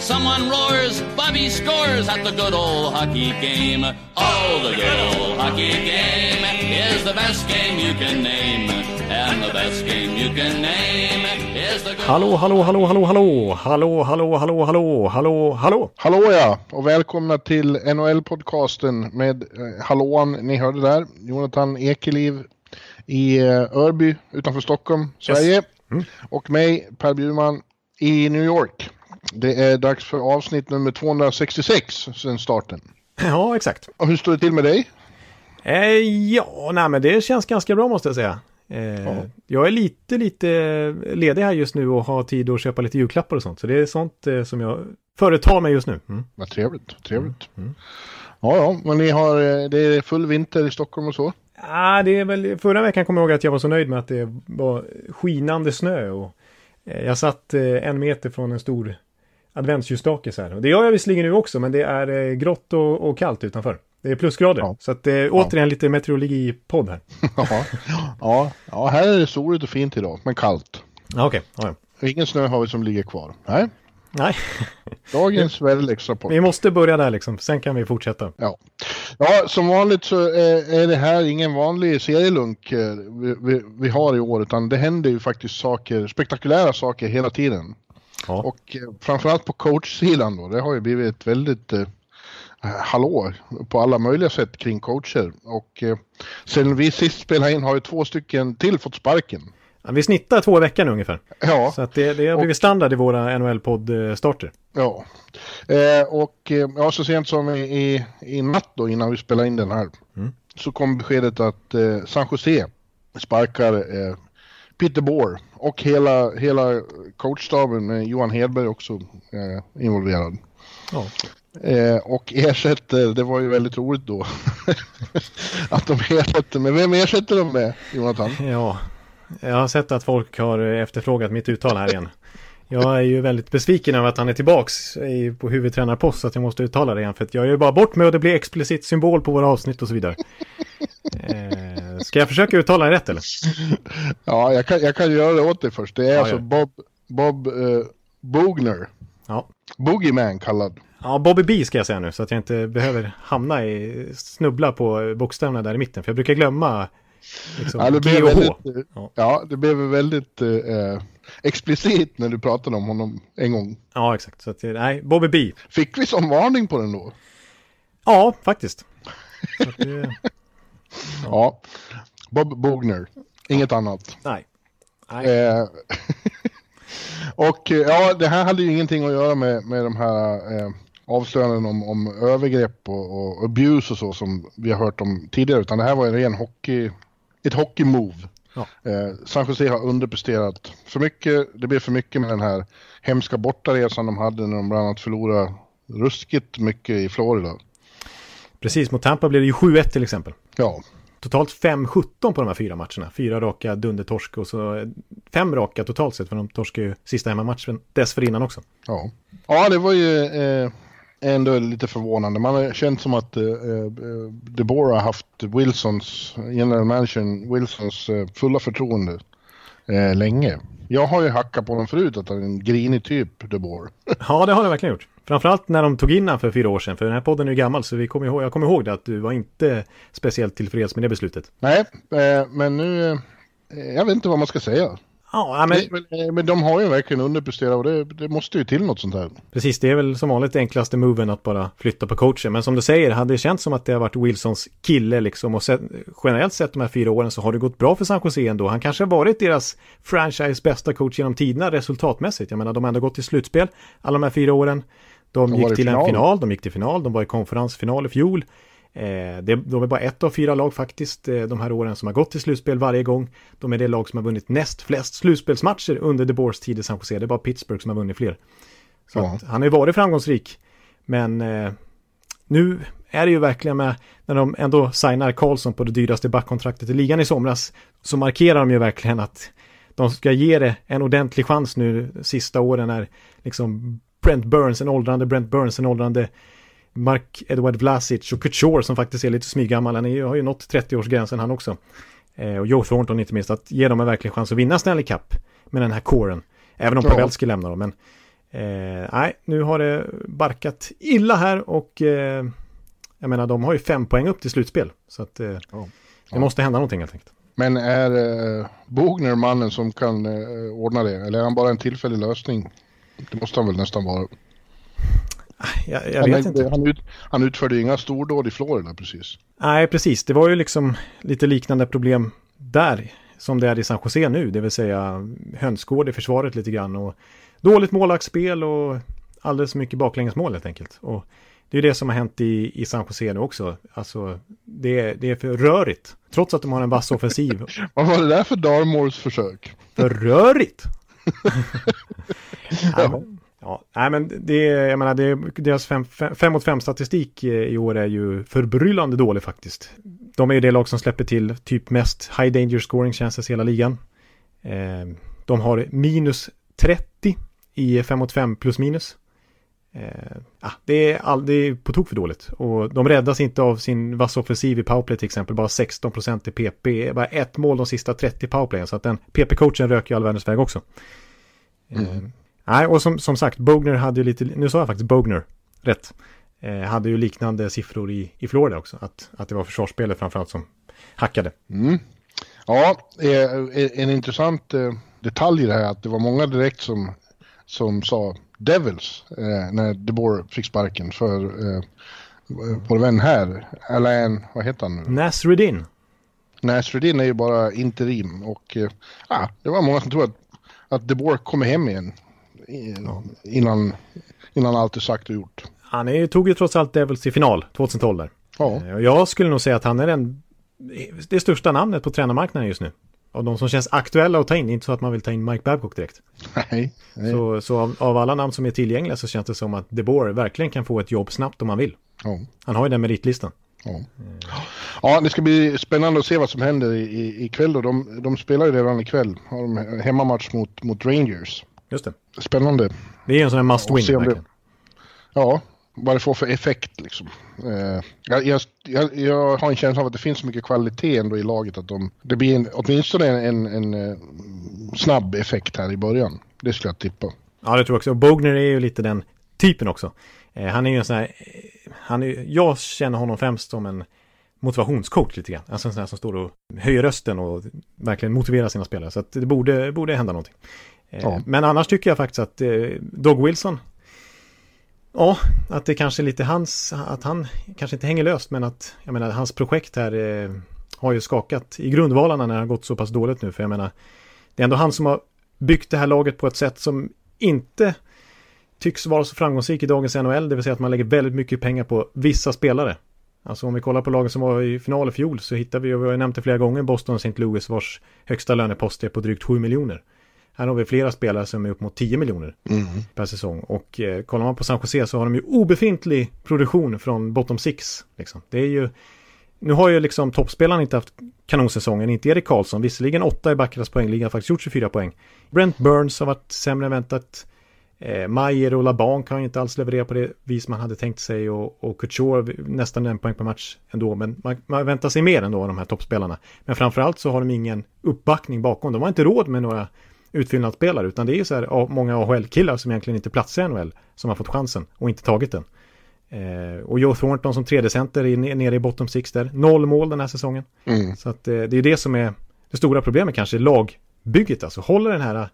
Someone roars, Bobby scores at the good old hockey game. Oh, the good old hockey game is the best game you can name. And the best game you can name is the good Hallå, hallå, hallå, hallå, hallå, hallå, hallå, hallå, hallå, hallå, hallå. Hallå ja, och välkomna till NHL-podcasten med eh, hallåan ni hörde där. Jonathan Ekeliv i eh, Örby utanför Stockholm, Sverige. Och mig, Per Bjurman, i New York. Det är dags för avsnitt nummer 266 sedan starten. Ja, exakt. Och hur står det till med dig? Eh, ja, nej men det känns ganska bra måste jag säga. Eh, Jag är lite, lite ledig här just nu och har tid att köpa lite julklappar och sånt. Så det är sånt eh, som jag företar mig just nu. Mm. Vad trevligt, trevligt. Ja, ja, men ni har, eh, det är full vinter i Stockholm och så? Ah, det är väl, förra veckan kommer jag ihåg att jag var så nöjd med att det var skinande snö och eh, jag satt eh, en meter från en stor adventsljusstake så här. Det gör jag visserligen nu också, men det är eh, grått och, och kallt utanför. Det är plusgrader. Ja. Så att eh, återigen lite meteorologi-podd här. Ja, ja, ja, här är det soligt och fint idag, men kallt. Ja, Okej, ja, ja. Ingen snö har vi som ligger kvar. Nej, Nej, dagens väderleksrapport. vi måste börja där liksom. Sen kan vi fortsätta. Ja. ja, som vanligt så är, är det här ingen vanlig serielunk eh, vi, vi, vi har i år, utan det händer ju faktiskt saker, spektakulära saker hela tiden. Ja. Och eh, framförallt på coachsidan då, det har ju blivit ett väldigt eh, hallå på alla möjliga sätt kring coacher. Och eh, sen vi sist spelade in har ju två stycken till fått sparken. Ja, vi snittar två i veckan ungefär. Ja, Så att det, det har blivit standard i våra NHL-podd-starter. ja. Eh, och eh, ja, så sent som i, i, i natt då innan vi spelade in den här så kom beskedet att eh, San Jose sparkar eh, Peter Bohr och hela, hela coachstaben med Johan Hedberg också eh, involverad. Ja. Eh, och ersätter, det var ju väldigt roligt då, att de ersätter med, vem ersätter de med Jonathan? ja, jag har sett att folk har efterfrågat mitt uttal här igen. Jag är ju väldigt besviken över att han är tillbaks på huvudtränarpost så att jag måste uttala det igen. För att jag gör ju bara bort mig och det blir explicit symbol på våra avsnitt och så vidare. Eh, ska jag försöka uttala det rätt eller? Ja, jag kan, jag kan göra det åt dig först. Det är alltså ja. Bob, Bob eh, Bogner, Ja. Boogeyman kallad. Ja, Bobby B ska jag säga nu så att jag inte behöver hamna i, snubbla på bokstäverna där i mitten. För jag brukar glömma liksom, Ja, det G och H. väldigt, eh, Ja. ja, det blev väldigt eh, explicit när du pratade om honom en gång. Ja, exakt. Så att, eh, nej, Bobby B. Fick vi som varning på den då? Ja, faktiskt. Så att, det, Ja. Bob Bogner, inget annat. nej. nej. Eh, och eh, ja, det här hade ju ingenting att göra med, med de här eh, avslöjanden om, om övergrepp och, och abuse och så som vi har hört om tidigare, utan det här var en ren hockey, ett hockey-move. Ja. Eh, San Jose har underpresterat för mycket, det blev för mycket med den här hemska bortaresan de hade när de bland annat förlorade ruskigt mycket i Florida. Precis, mot Tampa blev det ju 7-1 till exempel. Ja, Totalt 5-17 på de här fyra matcherna. Fyra raka dundertorsk och så fem raka totalt sett. För de torskade ju sista hemmamatchen dessförinnan också. ja. ja det var ju eh, ändå lite förvånande. Man har känt som att eh, eh, har haft Wilsons, general manager Wilsons eh, fulla förtroende eh, länge. Jag har ju hackat på honom förut att han är en grinig typ, DeBoer. Ja, det har det verkligen gjort. Framförallt när de tog in han för fyra år sedan. För den här podden är ju gammal så vi kommer ihåg, jag kommer ihåg det att du var inte speciellt tillfreds med det beslutet. Nej, eh, men nu, eh, jag vet inte vad man ska säga. Ja, men Men, men de har ju verkligen underpresterat och det, det måste ju till något sånt här. precis. Det är väl som vanligt enklaste moven att bara flytta på coachen. Men som du säger, hade det känts som att det har varit Wilsons kille liksom. Och sett, generellt sett de här fyra åren så har det gått bra för San Jose ändå. Han kanske har varit deras franchise bästa coach genom tiderna resultatmässigt. Jag menar, de har ändå gått till slutspel alla de här fyra åren. De, De gick till en final. final, de gick till final, de var i konferensfinal i fjol. Eh, det, de är bara ett av fyra lag faktiskt eh, de här åren som har gått till slutspel varje gång. De är det lag som har vunnit näst flest slutspelsmatcher under DeBoers tid i San Jose. Det är bara Pittsburgh som har vunnit fler. Så Ja. att, han har ju varit framgångsrik. Men eh, nu är det ju verkligen med, när de ändå signar Karlsson på det dyraste backkontraktet i ligan i somras, så markerar de ju verkligen att de ska ge det en ordentlig chans nu sista åren när liksom Brent Burns, en åldrande Brent Burns, en åldrande Mark Edward Vlasic och Couture som faktiskt är lite smygammal, han är, har ju nått 30-årsgränsen han också. Eh, och Joe Thornton inte minst, att ge dem en verklig chans att vinna Stanley Cup med den här kåren. Även om ja. Pavelski lämnar dem, men eh, nej, nu har det barkat illa här och eh, jag menar, de har ju fem poäng upp till slutspel. Så att eh, ja. det måste hända någonting helt enkelt. Men är eh, Bogner mannen som kan eh, ordna det? Eller är han bara en tillfällig lösning? Det måste han väl nästan vara. Jag, jag vet inte. Han, ut, han utförde inga stordåd i Florida precis. Nej, precis. Det var ju liksom lite liknande problem där som det är i San Jose nu, det vill säga hönsgård i försvaret lite grann och dåligt målvaktsspel och alldeles mycket baklängesmål helt enkelt. Och det är det som har hänt i, i San Jose nu också. Alltså, det, det är för rörigt. Trots att de har en vass offensiv. Vad var det där för Darmors försök? För rörigt! ja, Ja, nej men det, jag menar, det, deras 5 mot 5 statistik eh, i år är ju förbryllande dålig faktiskt. De är ju det lag som släpper till typ mest high danger scoring chances i hela ligan. Eh, de har minus 30 i 5 mot 5 plus minus. Eh, ah, det, är all, det är på tok för dåligt. Och de räddas inte av sin vassa offensiv i powerplay till exempel. Bara 16% i PP. Bara ett mål de sista 30 powerplayen. Så att den PP-coachen röker ju all världens väg också. Eh, mm. Nej, och som, som sagt, Bogner hade ju lite, nu sa jag faktiskt Bogner, rätt. Eh, hade ju liknande siffror i, i Florida också, att, att det var försvarsspelet framförallt som hackade. Mm. Ja, eh, en intressant eh, detalj i det här att det var många direkt som, som sa Devils eh, när DeBoer fick sparken för eh, vår vän här, Alain, vad heter han nu? Nasreddin. Nasreddin är ju bara interim och eh, ah, det var många som trodde att, att DeBoer kommer hem igen innan, innan allt är sagt och gjort. Han är, tog ju trots allt Devils till final 2012 där. Ja. Eh, jag skulle nog säga att han är den, det största namnet på tränarmarknaden just nu. Av de som känns aktuella att ta in, inte så att man vill ta in Mike Babcock direkt. Nej. nej. Så, så av, av, alla namn som är tillgängliga så känns det som att DeBoer verkligen kan få ett jobb snabbt om han vill. Ja. Han har ju den meritlistan. Ja. ja, det ska bli spännande att se vad som händer i, ikväll då. De, de spelar ju redan ikväll. Har de hemmamatch mot, mot Rangers. Just det. Spännande. Det är en sån här must win. Det, ja, vad det får för effekt liksom. Eh, jag, jag, jag, har en känsla av att det finns så mycket kvalitet ändå i laget att de, det blir en, åtminstone en, en, en, eh, snabb effekt här i början. Det skulle jag tippa. Ja, det tror jag också. Och Bogner är ju lite den typen också. Eh, han är ju en sån här, han är, jag känner honom främst som en motivationscoach lite grann. Alltså en sån här som står och höjer rösten och verkligen motiverar sina spelare. Så att det borde, borde hända någonting. Eh, ja. Men annars tycker jag faktiskt att eh, Dog Wilson Ja, att det kanske är lite hans, att han kanske inte hänger löst men att jag menar hans projekt här eh, har ju skakat i grundvalarna när det har gått så pass dåligt nu för jag menar det är ändå han som har byggt det här laget på ett sätt som inte tycks vara så framgångsrik i dagens NHL, det vill säga att man lägger väldigt mycket pengar på vissa spelare. Alltså om vi kollar på lagen som var i final i fjol så hittar vi, och vi har nämnt det flera gånger, Boston och St. Louis vars högsta lönepost är på drygt 7 miljoner. Här har vi flera spelare som är upp mot 10 miljoner mm. per säsong. Och eh, kollar man på San Jose så har de ju obefintlig produktion från bottom six. Liksom. Det är ju, nu har ju liksom toppspelaren inte haft kanonsäsongen, inte Erik Karlsson. Visserligen åtta i Baccaras poängliga, faktiskt gjort 24 poäng. Brent Burns har varit sämre än väntat. Eh, Mayer och Laban kan ju inte alls leverera på det vis man hade tänkt sig och, och Couture nästan en poäng per match ändå. Men man, man väntar sig mer ändå av de här toppspelarna. Men framförallt så har de ingen uppbackning bakom. De har inte råd med några utfyllnadsspelare, utan det är så här många AHL-killar som egentligen inte platsar i NHL som har fått chansen och inte tagit den. Eh, och Joe Thornton som tredje center är nere i bottom six där. Noll mål den här säsongen. Mm. Så att eh, det är det som är det stora problemet kanske, lagbygget alltså. Håller den här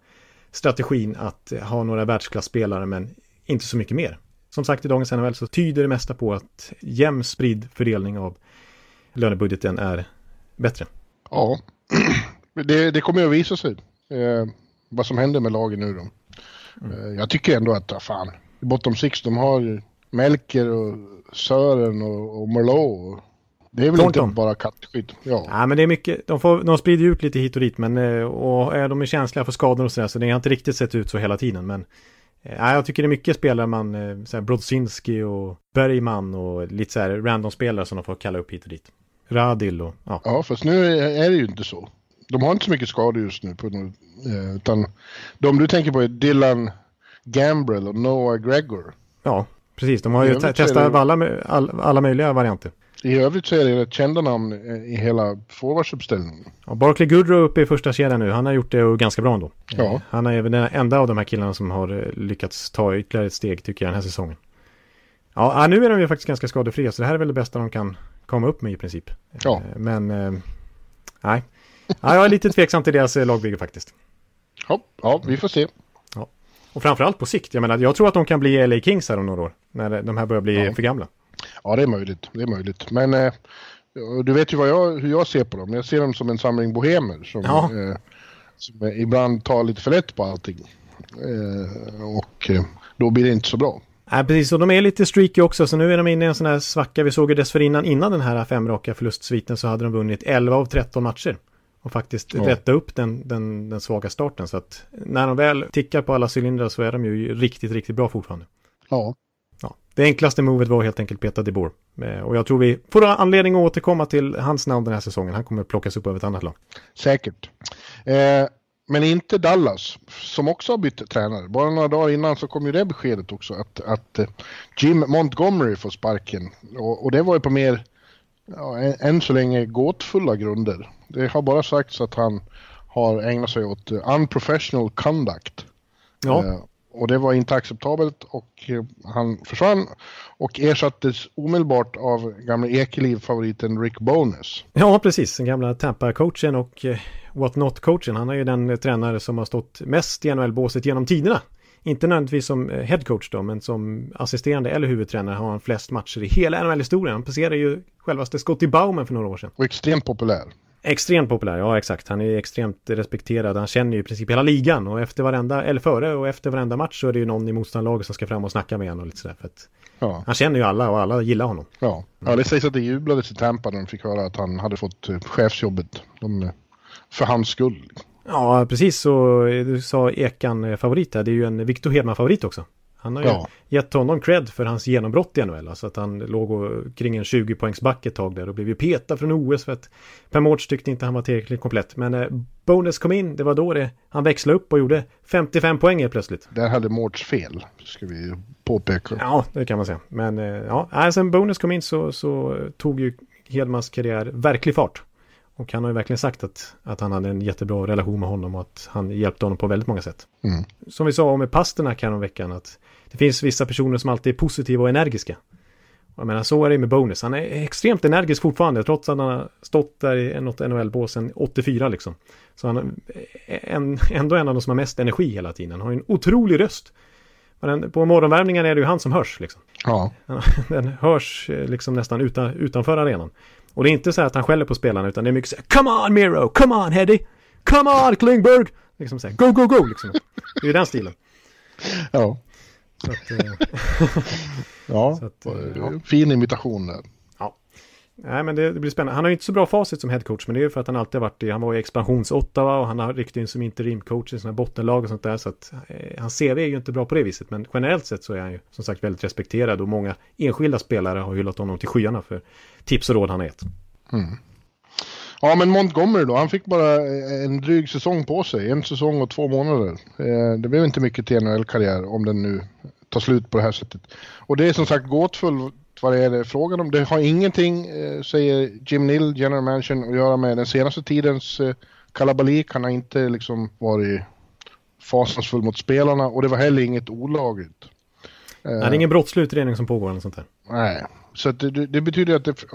strategin att ha några världsklasspelare men inte så mycket mer. Som sagt i dagens NHL så tyder det mesta på att jämn spridd fördelning av lönebudgeten är bättre. Ja, det, det kommer att visa sig. Eh, vad som händer med lagen nu då. Mm. Eh, jag tycker ändå att, fan, i bottom six de har Melker och Sören och, och Merlot. Det är väl Thornton. inte bara kattskydd? Ja. ja, men det är mycket. De, får, de sprider ut lite hit och dit, men eh, och de är känsliga för skador och sådär, så det har inte riktigt sett ut så hela tiden. Men Ja, jag tycker det är mycket spelare man, eh, så här Brodzinski och Bergman och lite så här random-spelare som de får kalla upp hit och dit. Radil och ja. Ja, fast nu är det ju inte så. De har inte så mycket skador just nu. På, eh, utan de du tänker på är Dylan Gambrell och Noah Gregor. Ja, precis. De har ju testat det... alla, alla möjliga varianter. I övrigt så är det rätt kända namn i hela forwardsuppställningen. Ja, Barkley Goodrow uppe i första kedjan nu. Han har gjort det ganska bra ändå. Ja. Han är väl den enda av de här killarna som har eh, lyckats ta ytterligare ett steg tycker jag den här säsongen. Ja, nu är de ju faktiskt ganska skadefria så det här är väl det bästa de kan komma upp med i princip. Ja. Eh, men, eh, nej. Ja, jag är lite tveksam till deras lagbygge faktiskt. Ja, ja, vi får se. Ja. Och framförallt på sikt. Jag menar, jag tror att de kan bli LA Kings här om några år. När de här börjar bli ja. för gamla. Ja, det är möjligt. Det är möjligt. Men eh, du vet ju vad jag, hur jag ser på dem. Jag ser dem som en samling bohemer som, ja. eh, som ibland tar lite för lätt på allting. Eh, och eh, då blir det inte så bra. Nej, precis. Och de är lite streaky också, så nu är de inne i en sån här svacka. Vi såg ju dessförinnan, innan den här femraka förlustsviten, så hade de vunnit 11 av 13 matcher. Och faktiskt ja. rätta upp den, den, den svaga starten. Så att när de väl tickar på alla cylindrar så är de ju riktigt, riktigt bra fortfarande. Ja. ja. Det enklaste movet var helt enkelt Peter DeBoer. Eh, och jag tror vi får anledning att återkomma till hans namn den här säsongen. Han kommer plockas upp av ett annat lag. Säkert. Eh, men inte Dallas, som också har bytt tränare. Bara några dagar innan så kom ju det beskedet också att, att eh, Jim Montgomery får sparken. Och, och det var ju på mer, ja, än så länge, gåtfulla grunder. Det har bara sagts att han har ägnat sig åt unprofessional conduct. Ja. Eh, och det var inte acceptabelt och eh, han försvann och ersattes omedelbart av gamla Ekeliv-favoriten Rick Bones. Ja, precis. Den gamla Tampa-coachen och eh, What Not-coachen. Han är ju den eh, tränare som har stått mest i NHL-båset genom tiderna. Inte nödvändigtvis som headcoach då, men som assisterande eller huvudtränare har han flest matcher i hela NHL-historien. Han passerade ju självaste Scotty Bauman för några år sedan. Och extremt populär. Extremt populär, ja exakt. Han är extremt respekterad. Han känner ju i princip hela ligan och efter varenda, eller före och efter varenda match så är det ju någon i motståndarlaget som ska fram och snacka med honom och lite sådär. För att ja. Han känner ju alla och alla gillar honom. Ja. ja, det sägs att det jublades i Tampa när de fick höra att han hade fått eh, chefsjobbet. De, för hans skull. Ja, precis så du sa Ekan eh, favorit här. Det är ju en Victor Hedman favorit också. Han har ju ja. gett honom cred för hans genombrott i NHL. Alltså att han låg och, kring en 20 poängs back ett tag där och blev ju petad från OS för att Per Mårts tyckte inte han var tillräckligt komplett. Men eh, Bonus kom in, det var då det, han växlade upp och gjorde 55 poäng helt plötsligt. Där hade Mårts fel, ska vi påpeka. Ja, det kan man säga. Men eh, ja, sen Bonus kom in så, så tog ju Hedmans karriär verklig fart. Och han har ju verkligen sagt att, att han hade en jättebra relation med honom och att han hjälpte honom på väldigt många sätt. Mm. Som vi sa om med Pasternak veckan att det finns vissa personer som alltid är positiva och energiska. Jag menar, så är det med Bonus. Han är extremt energisk fortfarande, trots att han har stått där i något NHL-bås sedan 84 liksom. Så han är en, ändå en av de som har mest energi hela tiden. Han har en otrolig röst. Men på morgonvärmningen är det ju han som hörs liksom. Ja. Den hörs eh, liksom nästan utan, utanför arenan. Och det är inte så att han skäller på spelarna utan det är mycket så här, Come on Miro, come on Heddy, come on Klingberg. Liksom så här, go, go, go liksom. Det är ju den stilen. Ja. Så att, eh, ja, så att, ja, fin imitation där. Ja. Nej, men det, det, blir spännande. Han har ju inte så bra facit som headcoach, men det är ju för att han alltid har varit i, han var i expansions-Ottawa och han har ryckt in som interimcoach i sådana bottenlag och sånt där. Så att eh, hans CV är ju inte bra på det viset, men generellt sett så är han ju som sagt väldigt respekterad och många enskilda spelare har hyllat honom till skyarna för tips och råd han har gett. Mm. Ja, men Montgomery då, han fick bara en dryg säsong på sig. En säsong och två månader. Eh, det blev inte mycket till NHL-karriär om den nu tar slut på det här sättet. Och det är som sagt gåtfullt vad det är frågan om. Det har ingenting, eh, säger Jim Nill, general manager, att göra med den senaste tidens eh, kalabalik. Han har inte liksom varit fasansfull mot spelarna och det var heller inget olagligt. Nej, det är ingen brottslig utredning som pågår eller sånt där. Nej, så det, det, betyder att det,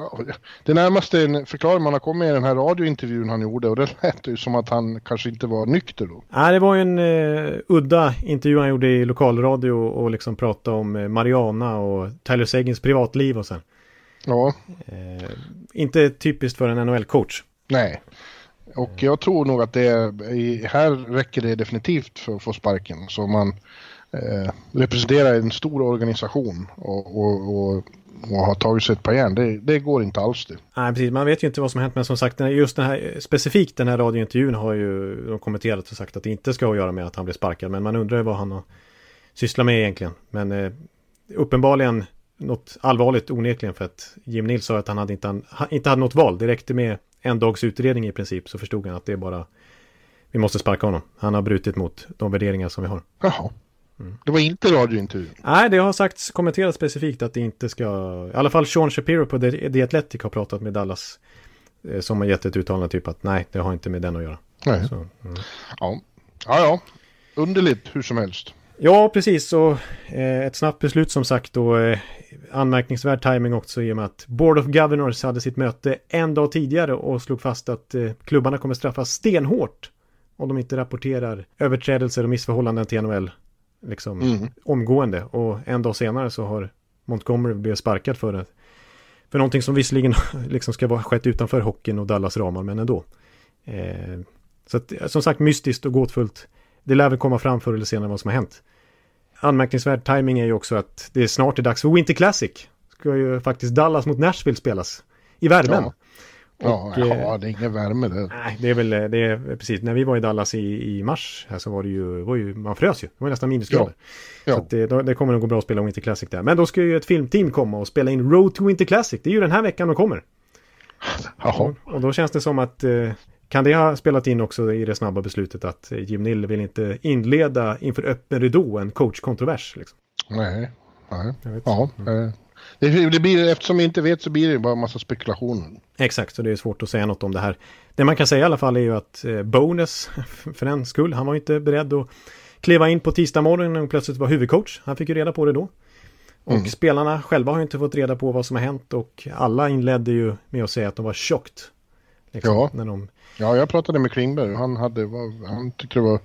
det närmaste en förklaring man har kommit i den här radiointervjun han gjorde och det lät ju som att han kanske inte var nykter då. Nej, det var ju en uh, udda intervju han gjorde i lokalradio och liksom pratade om uh, Mariana och Tyler Seguins privatliv och så. Ja. Uh, inte typiskt för en NHL-coach. Nej. Och jag tror nog att det är, här räcker det definitivt för att få sparken. Så man representerar en stor organisation och, och, och och har tagit sig ett par järn. Det, det, går inte alls det. Nej, precis. Man vet ju inte vad som hänt. Men som sagt, just den här, specifikt den här radiointervjun har ju de kommenterat och sagt att det inte ska ha att göra med att han blev sparkad. Men man undrar ju vad han har sysslar med egentligen. Men eh, uppenbarligen något allvarligt onekligen för att Jim Nils sa att han hade inte, inte hade något val. Det räckte med en dags utredning i princip så förstod han att det är bara vi måste sparka honom. Han har brutit mot de värderingar som vi har. Jaha. Mm. Det var inte radiointervju? Nej, det har sagts kommenterat specifikt att det inte ska... I alla fall Sean Shapiro på The Athletic har pratat med Dallas. Eh, som har gett ett uttalande typ att nej, det har inte med den att göra. Nej. Så, mm. ja. ja, ja. Underligt hur som helst. Ja, precis. Och eh, ett snabbt beslut som sagt och eh, anmärkningsvärd timing också i och med att Board of Governors hade sitt möte en dag tidigare och slog fast att eh, klubbarna kommer straffas stenhårt om de inte rapporterar överträdelser och missförhållanden till NHL liksom mm. omgående. Och en dag senare så har Montgomery blivit sparkad för det. För någonting som visserligen liksom ska vara skett utanför hockeyn och Dallas ramar, men ändå. Eh, så att, som sagt, mystiskt och gåtfullt. Det lär väl komma fram förr eller senare vad som har hänt. Anmärkningsvärd timing är ju också att det är snart är dags för Winter Classic. Ska ju faktiskt Dallas mot Nashville spelas. I värmen. Ja. Ja, och, ja, det är ingen värme där. Nej, det är väl, det är precis, när vi var i Dallas i, i mars här så var det ju, var ju man frös ju. Det var nästan minusgrader. Ja. Så det, det kommer nog gå bra att spela Winter Classic där. Men då ska ju ett filmteam komma och spela in Road to Winter Classic. Det är ju den här veckan de kommer. Jaha. Och, och då känns det som att eh, kan det ha spelat in också i det snabba beslutet att Jim Nill vill inte inleda inför öppen ridå en coachkontrovers? Liksom. Nej, nej. Ja, mm. Det, det blir, eftersom vi inte vet så blir det bara en massa spekulationer. Exakt, så det är svårt att säga något om det här. Det man kan säga i alla fall är ju att eh, Bonus, för den skull, han var inte beredd att kliva in på tisdag morgon och plötsligt vara huvudcoach. Han fick ju reda på det då. Och mm. spelarna själva har ju inte fått reda på vad som har hänt och alla inledde ju med att säga att de var tjockt. Liksom, ja. När de... ja, jag pratade med Klingberg och han, hade, han tyckte det var,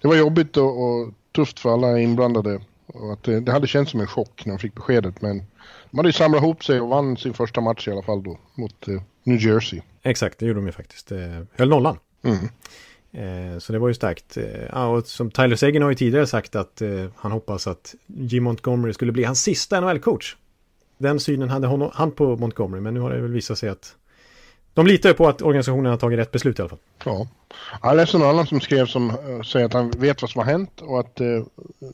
det var jobbigt och, och tufft för alla inblandade. Och att det, det hade känts som en chock när de fick beskedet men de hade ju samlat ihop sig och vann sin första match i alla fall då mot eh, New Jersey. Exakt, det gjorde de ju faktiskt. Eh, höll nollan. Mm. Eh, så det var ju starkt. Eh, och som Tyler Seguin har ju tidigare sagt att eh, han hoppas att Jim Montgomery skulle bli hans sista NHL-coach. Den synen hade hon, han på Montgomery, men nu har det väl visat sig att de litar ju på att organisationen har tagit rätt beslut i alla fall. Ja. Jag läste någon annan som skrev som uh, säger att han vet vad som har hänt och att uh,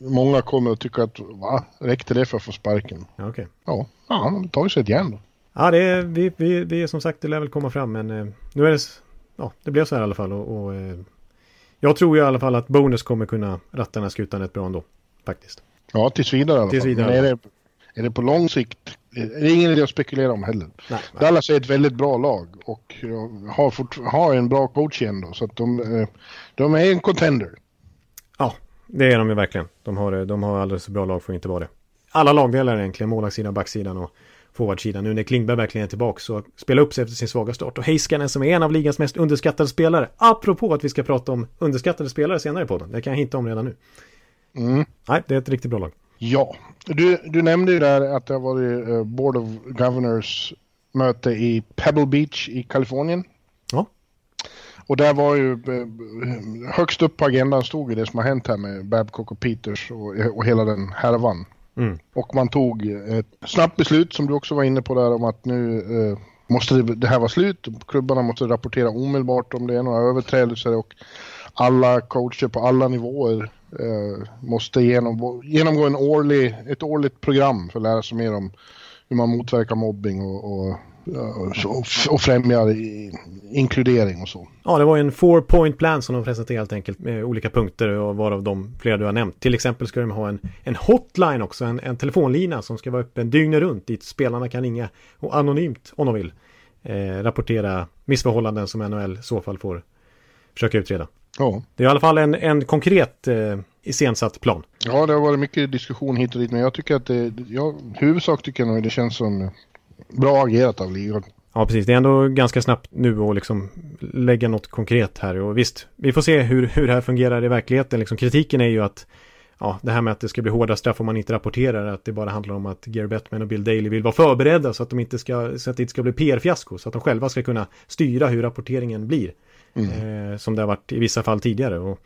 många kommer att tycka att va, räckte det för att få sparken? Ja, okay. ja. ja han har tagit sig ett järn då. Ja, det är, vi, vi, vi, som sagt, det lär väl komma fram, men uh, nu är det, ja, det blev så här i alla fall och, och jag tror ju i alla fall att Bonus kommer kunna ratta den här skutan rätt bra ändå, faktiskt. Ja, tills vidare i alla fall. Vidare. Men är det, är det på lång sikt det är ingen idé att spekulera om heller. Nej, Dallas är ett väldigt bra lag och har, fort, har en bra coach igen då. Så att de, eh, de är en contender. Ja, det är de ju verkligen. De har, de har alldeles bra lag för att inte vara det. Alla lagdelar egentligen, målvaktssidan, backsidan och forwardsidan. Nu när Klingberg verkligen är tillbaka så spela upp sig efter sin svaga start. Och Heiskanen som är en av ligans mest underskattade spelare. Apropå att vi ska prata om underskattade spelare senare på den. Det kan jag hinta om redan nu. Mm. Nej, det är ett riktigt bra lag. Ja, du, du nämnde ju där att det har varit uh, Board of Governors möte i Pebble Beach i Kalifornien. Ja. Och där var ju uh, högst upp på agendan stod ju det som har hänt här med Babcock och Peters och, och hela den härvan. Mm. Och man tog ett snabbt beslut som du också var inne på där om att nu uh, måste det, det här vara slut. Klubbarna måste rapportera omedelbart om det är några överträdelser och alla coacher på alla nivåer eh, Eh, måste genomgå, genomgå en årlig, ett årligt program för att lära sig mer om hur man motverkar mobbing och, och, eh, och, främjar inkludering och så. Ja, det var en four point plan som de presenterade helt enkelt med olika punkter och varav de flera du har nämnt. Till exempel ska de ha en, en hotline också, en, en telefonlina som ska vara öppen dygnet runt dit spelarna kan ringa och anonymt om de vill eh, rapportera missförhållanden som NHL i så fall får försöka utreda. Ja. Det är i alla fall en, en konkret eh, iscensatt plan. Ja, det har varit mycket diskussion hit och dit, men jag tycker att det, ja, huvudsak tycker jag nog det känns som bra agerat av ligan. Ja, precis. Det är ändå ganska snabbt nu att liksom lägga något konkret här. Och visst, vi får se hur, hur det här fungerar i verkligheten. Liksom, kritiken är ju att ja, det här med att det ska bli hårda straff om man inte rapporterar, att det bara handlar om att Gary Bettman och Bill Daley vill vara förberedda så att, de inte ska, så att det inte ska bli PR-fiasko, så att de själva ska kunna styra hur rapporteringen blir. Mm. Eh, som det har varit i vissa fall tidigare. Och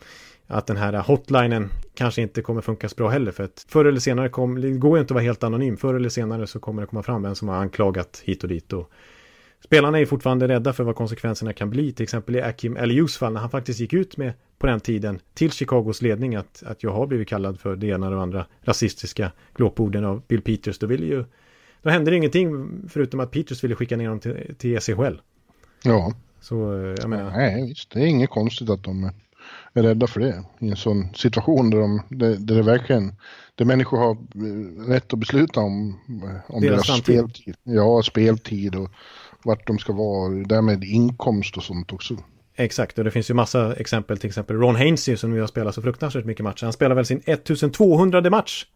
att den här hotlinen kanske inte kommer funka så bra heller. För att förr eller senare kommer, det går ju inte att vara helt anonym. Förr eller senare så kommer det komma fram vem som har anklagat hit och dit. Och spelarna är fortfarande rädda för vad konsekvenserna kan bli. Till exempel i Akim Elius fall när han faktiskt gick ut med på den tiden till Chicagos ledning att, att jag har blivit kallad för det ena och andra rasistiska glåporden av Bill Peters. Då ville ju då hände det ingenting förutom att Peters ville skicka ner dem till, till ECHL. Ja. Så eh, jag menar. Nej, visst. Det är inget konstigt att de är rädda för det. I en sån situation där, de, där, där det verkligen, där människor har eh, rätt att besluta om, om deras, deras speltid. Ja, speltid och vart de ska vara, därmed inkomst och sånt också. Exakt, och det finns ju massa exempel, till exempel Ron Hainsey som nu har spelat så fruktansvärt mycket matcher. Han spelar väl sin 1200 match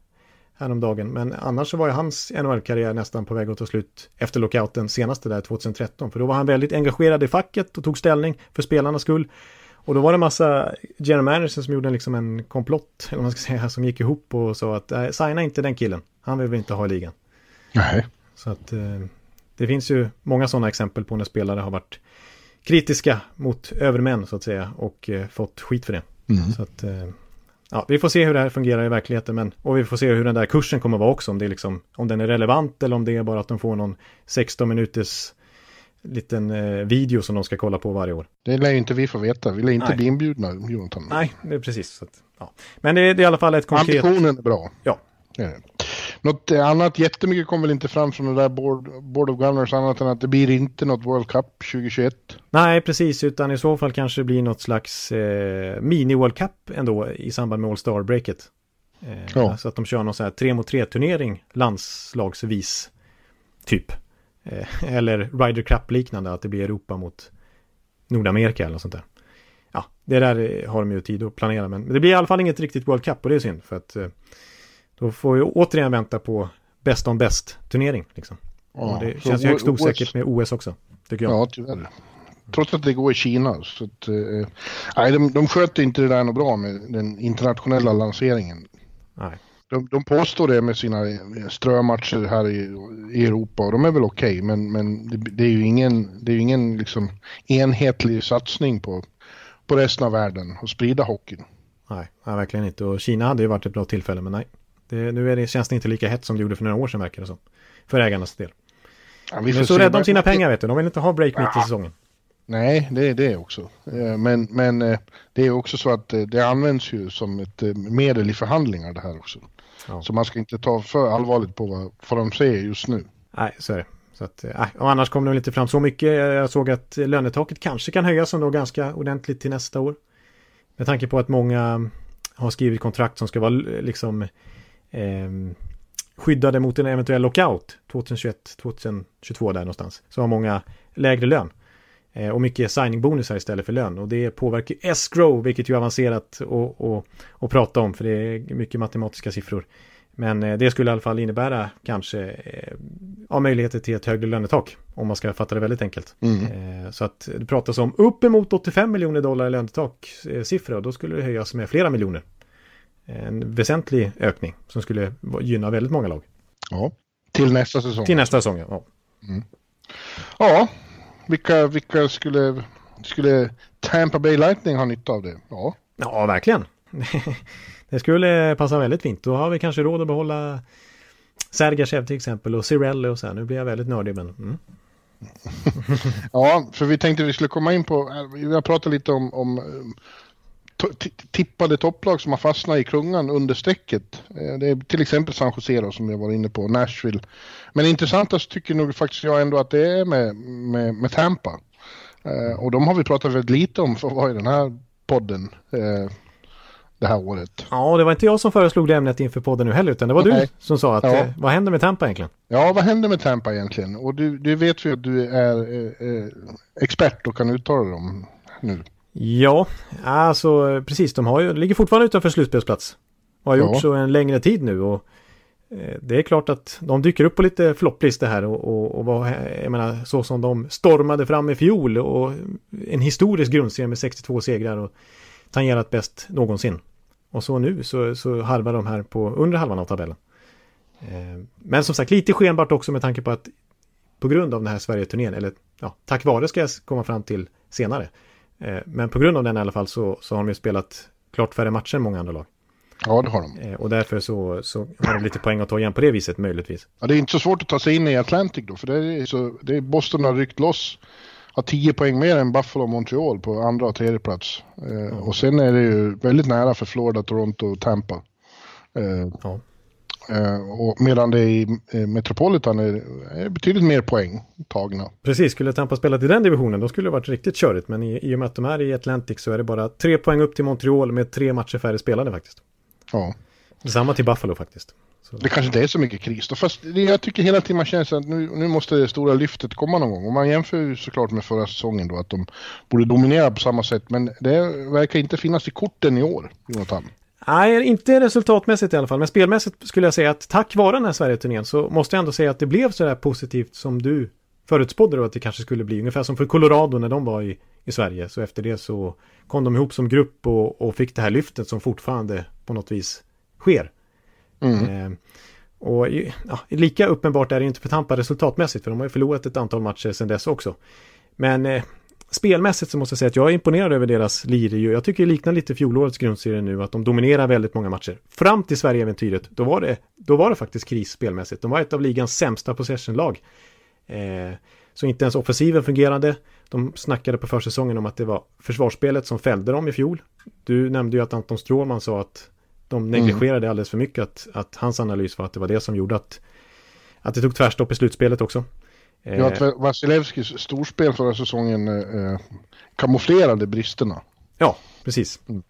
häromdagen. Men annars så var ju hans NHL-karriär nästan på väg att ta slut efter lockouten senaste där 2013. För då var han väldigt engagerad i facket och tog ställning för spelarnas skull. Och då var det massa general managers som gjorde liksom en komplott, eller man ska säga, som gick ihop och sa att äh, signa inte den killen. Han vill vi inte ha i ligan. Nej. Så att eh, det finns ju många sådana exempel på när spelare har varit kritiska mot övermän så att säga och eh, fått skit för det. Mm. Så att eh, ja, vi får se hur det här fungerar i verkligheten men, och vi får se hur den där kursen kommer vara också om det är liksom, om den är relevant eller om det är bara att de får någon 16 minuters liten eh, video som de ska kolla på varje år. Det lär ju inte vi få veta, vi lär inte Nej. bli inbjudna Jonathan. Nej, det är precis. Så att, ja. Men det är, det är, i alla fall ett konkret... Ambitionen är bra. Ja. Det är det. Något annat jättemycket kom väl inte fram från det där Board, Board of Governors annat än att det blir inte något World Cup 2021. Nej, precis, utan i så fall kanske det blir något slags eh, mini-World Cup ändå i samband med All Star-breaket. Eh, ja. Så att de kör någon sån här tre mot tre turnering landslagsvis typ. Eh, eller Ryder Cup liknande, att det blir Europa mot Nordamerika eller något sånt där. Ja, det där har de ju tid att planera, men det blir i alla fall inget riktigt World Cup och det är synd för att eh, då får vi återigen vänta på bäst om bäst turnering. Liksom. Ja, det känns ju högst osäkert med OS också, tycker jag. Ja, tyvärr. Trots att det går i Kina. Så att, eh, nej, de, de sköter inte det där något bra med den internationella lanseringen. Nej. De, de påstår det med sina strömatcher här i, i Europa och de är väl okej, okay, men, men det, det, är ju ingen, det är ingen liksom enhetlig satsning på, på resten av världen och sprida hockeyn. Nej, nej, verkligen inte. Och Kina hade ju varit ett bra tillfälle, men nej. Det, nu är det, känns det inte lika hett som det gjorde för några år sedan verkar det som. För ägarnas del. Ja, de är så rädda om sina pengar vet du. De vill inte ha break ja. mitt i säsongen. Nej, det är det också. Eh, men, men eh, det är också så att eh, det används ju som ett medel i förhandlingar det här också. Ja. Så man ska inte ta för allvarligt på vad, vad de säger just nu. Nej, så är det. Så att, och annars kommer det inte fram så mycket. Jag såg att lönetaket kanske kan höjas ändå ganska ordentligt till nästa år. Med tanke på att många har skrivit kontrakt som ska vara liksom eh, skyddade mot en eventuell lockout 2021-2022 där någonstans. Så har många lägre lön. Eh, och mycket signing-bonusar istället för lön. Och det påverkar escrow, vilket ju är avancerat att prata om, för det är mycket matematiska siffror. Men eh, det skulle i alla fall innebära kanske eh, ja, möjligheter till ett högre lönetak. Om man ska fatta det väldigt enkelt. Mm. Eh, så att det pratas om uppemot 85 miljoner dollar i lönetak eh, siffror. Och då skulle det höjas med flera miljoner en väsentlig ökning som skulle gynna väldigt många lag. Ja, till nästa säsong. Till nästa säsong, ja. Mm. Ja, vilka, vilka skulle, skulle Tampa Bay Lightning ha nytta av det? Ja, ja verkligen. det skulle passa väldigt fint. Då har vi kanske råd att behålla Sergachev till exempel och Cirelli och så här. Nu blir jag väldigt nördig men... Mm. ja, för vi tänkte vi skulle komma in på, vi har pratat lite om, om tippade topplag som har fastnat i klungan under strecket. Eh, det är till exempel San Jose då, som jag var inne på, Nashville. Men intressantast tycker nog faktiskt jag ändå att det är med, med, med Tampa. Eh, och de har vi pratat väldigt lite om för att vara i den här podden eh, det här året. Ja, det var inte jag som föreslog det ämnet inför podden nu heller, utan det var Nej. du som sa att ja. vad händer med Tampa egentligen? Ja, vad händer med Tampa egentligen? Och du, du vet ju att du är expert och kan uttala dem nu. Ja, alltså precis. De har ju, ligger fortfarande utanför slutspelsplats. Och har gjort ja. så en längre tid nu. Och eh, det är klart att de dyker upp på lite flopplistor här och, och, och vad, jag menar, så som de stormade fram i fjol och en historisk grundserie med 62 segrar och tangerat bäst någonsin. Och så nu så, så harvar de här på under halvan av tabellen. Eh, men som sagt lite skenbart också med tanke på att på grund av den här Sverige-turnén, eller ja, tack vare ska jag komma fram till senare, men på grund av den i alla fall så, så har de ju spelat klart färre matcher än många andra lag. Ja, det har de. Eh, och därför så, så har de lite poäng att ta igen på det viset möjligtvis. Ja, det är inte så svårt att ta sig in i Atlantic då, för det är, så, det är Boston har ryckt loss. Har 10 poäng mer än Buffalo och Montreal på andra och tredje plats. Eh. Och sen är det ju väldigt nära för Florida, Toronto och Tampa. Eh, ja. Eh, och medan det i eh, Metropolitan är, är betydligt mer poäng tagna. Precis, skulle Tampa spelat i den divisionen då skulle det varit riktigt körigt. Men i, i och med att de är i Atlantic så är det bara tre poäng upp till Montreal med tre matcher färre spelade faktiskt. Ja. Detsamma till Buffalo faktiskt. Så. Det kanske inte är så mycket kris då, fast jag tycker hela tiden man känner att nu, nu måste det stora lyftet komma någon gång. Och man jämför ju såklart med förra säsongen då, att de borde dominera på samma sätt. Men det verkar inte finnas i korten i år, Jonathan. Nej, inte resultatmässigt i alla fall. Men spelmässigt skulle jag säga att tack vare den här Sverige-turnén så måste jag ändå säga att det blev så där positivt som du förutspådde då att det kanske skulle bli. Ungefär som för Colorado när de var i, i Sverige. Så efter det så kom de ihop som grupp och, och fick det här lyftet som fortfarande på något vis sker. Mm. Eh, och ja, lika uppenbart är det inte för Tampa resultatmässigt för de har ju förlorat ett antal matcher sedan dess också. Men eh, spelmässigt så måste jag säga att jag är imponerad över deras lir. Jag tycker det liknar lite fjolårets grundserie nu, att de dominerar väldigt många matcher. Fram till Sverige-äventyret, då, var det, då var det faktiskt kris spelmässigt. De var ett av ligans sämsta possession-lag. Eh, så inte ens offensiven fungerade. De snackade på försäsongen om att det var försvarsspelet som fällde dem i fjol. Du nämnde ju att Anton Stråman sa att de negligerade mm. alldeles för mycket, att, att hans analys var att det var det som gjorde att, att det tog tvärstopp i slutspelet också. Ja, att eh, Vasilevskis storspel förra säsongen eh, kamouflerade bristerna. Ja, precis. Mm.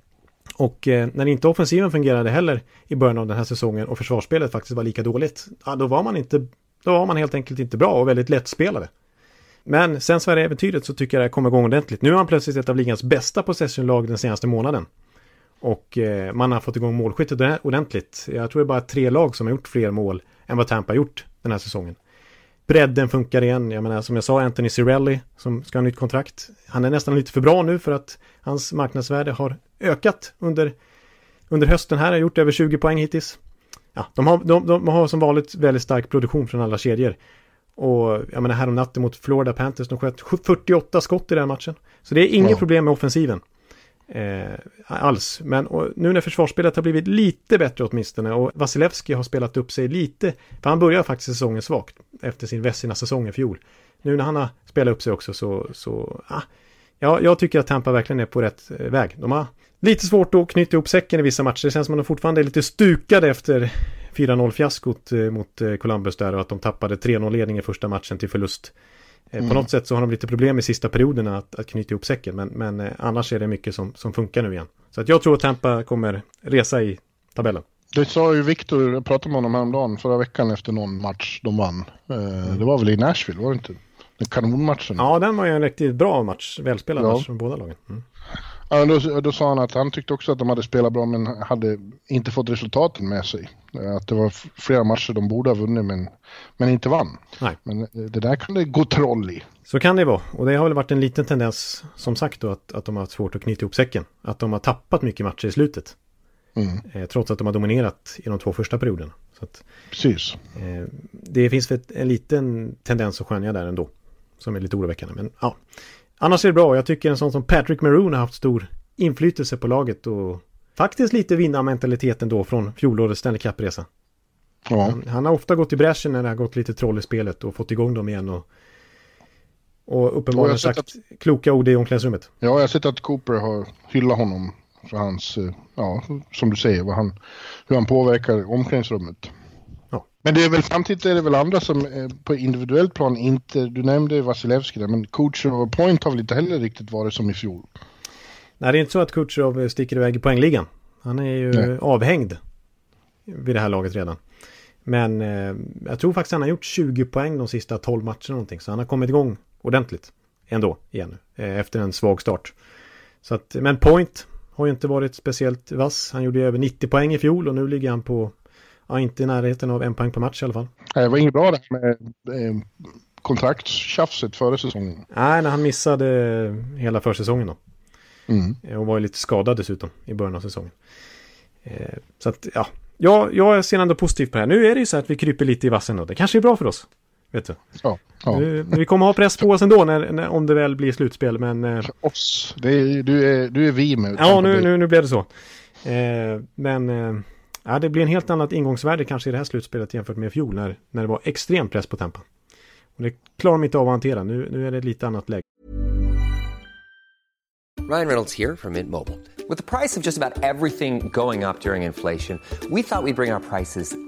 Och eh, när inte offensiven fungerade heller i början av den här säsongen och försvarsspelet faktiskt var lika dåligt, ja, då var man inte, då var man helt enkelt inte bra och väldigt lättspelade. Men sen Sverige-äventyret så tycker jag det kommer igång ordentligt. Nu är han plötsligt ett av ligans bästa possession-lag den senaste månaden. Och eh, man har fått igång målskyttet ordentligt. Jag tror det är bara tre lag som har gjort fler mål än vad Tampa har gjort den här säsongen. Bredden funkar igen. Jag menar som jag sa Anthony Cirelli som ska ha nytt kontrakt. Han är nästan lite för bra nu för att hans marknadsvärde har ökat under, under hösten här. Har gjort över 20 poäng hittills. Ja, de har, de, de har som vanligt väldigt stark produktion från alla kedjor. Och jag menar här om natten mot Florida Panthers, de sköt 48 skott i den matchen. Så det är inget wow. problem med offensiven. Eh, alls. Men och, nu när försvarsspelet har blivit lite bättre åtminstone och Vasilevski har spelat upp sig lite. För han började faktiskt säsongen svagt efter sin Vessina-säsong i fjol. Nu när han har spelat upp sig också så, så ah, ja, jag tycker att Tampa verkligen är på rätt eh, väg. De har lite svårt att knyta ihop säcken i vissa matcher. Det känns som att de fortfarande är lite stukade efter 4-0 fiaskot eh, mot eh, Columbus där och att de tappade 3-0 ledning i första matchen till förlust Mm. På något sätt så har de lite problem i sista perioderna att, att knyta ihop säcken. Men, men eh, annars är det mycket som, som funkar nu igen. Så att jag tror att Tampa kommer resa i tabellen. Det sa ju Viktor, jag pratade med honom häromdagen förra veckan efter någon match de vann. Eh, mm. Det var väl i Nashville, var det inte? Den kanonmatchen. Ja, den var ju en riktigt bra match. Välspelad ja. match från båda lagen. Mm. Ja, då, då sa han att han tyckte också att de hade spelat bra men hade inte fått resultaten med sig. Att det var flera matcher de borde ha vunnit men, men inte vann. Nej. Men det där kan det gå troll i. Så kan det vara. Och det har väl varit en liten tendens som sagt då att, att de har haft svårt att knyta ihop säcken. Att de har tappat mycket matcher i slutet. Mm. Eh, trots att de har dominerat i de två första perioderna. Så att, Precis. Eh, det finns en liten tendens att skönja där ändå. Som är lite oroväckande. Men ja, Annars är det bra. Jag tycker en sån som Patrick Maroon har haft stor inflytelse på laget och faktiskt lite vinnarmentaliteten då från fjolårets Stanley Cup-resa. Ja. Han, han, har ofta gått i bräschen när det har gått lite troll i spelet och fått igång dem igen och, och uppenbarligen sagt att, kloka ord i omklädningsrummet. Ja, jag har sett att Cooper har hyllat honom för hans, eh, ja, som du säger, vad han, hur han påverkar omklädningsrummet. Men det är väl samtidigt är det väl andra som eh, på individuellt plan inte, du nämnde Vasilevski där, men Kucherov och Point har väl inte heller riktigt varit som i fjol. Nej, det är inte så att Kucherov sticker iväg i poängligan. Han är ju Nej. avhängd vid det här laget redan. Men eh, jag tror faktiskt han har gjort 20 poäng de sista 12 matcherna någonting. Så han har kommit igång ordentligt ändå igen eh, efter en svag start. Så att, men Point har ju inte varit speciellt vass. Han gjorde över 90 poäng i fjol och nu ligger han på ja, inte i närheten av en poäng per match i alla fall. Det var inget bra det med eh, kontraktstjafset före säsongen. Nej, när han missade hela försäsongen då. Mm. Och var ju lite skadad dessutom i början av säsongen. Eh, så att, ja. ja, jag ser ändå positivt på det här. Nu är det ju så att vi kryper lite i vassen då. Det kanske är bra för oss. Vet du. Ja, ja. Vi kommer ha press på oss ändå när, när, om det väl blir slutspel, men... Eh... Oss? Är, du, är, du är vi med. Ja, nu, nu, nu blev det så. Men ja, det blir en helt annat ingångsvärde kanske i det här slutspelet jämfört med i fjol när, när det var extrem press på Tampa. Och det klarar de inte av att hantera. Nu, nu är det ett lite annat läge. Ryan Reynolds här från Mint Mobile. Med priset på nästan allt som går upp under inflationen, trodde vi att vi skulle bring våra priser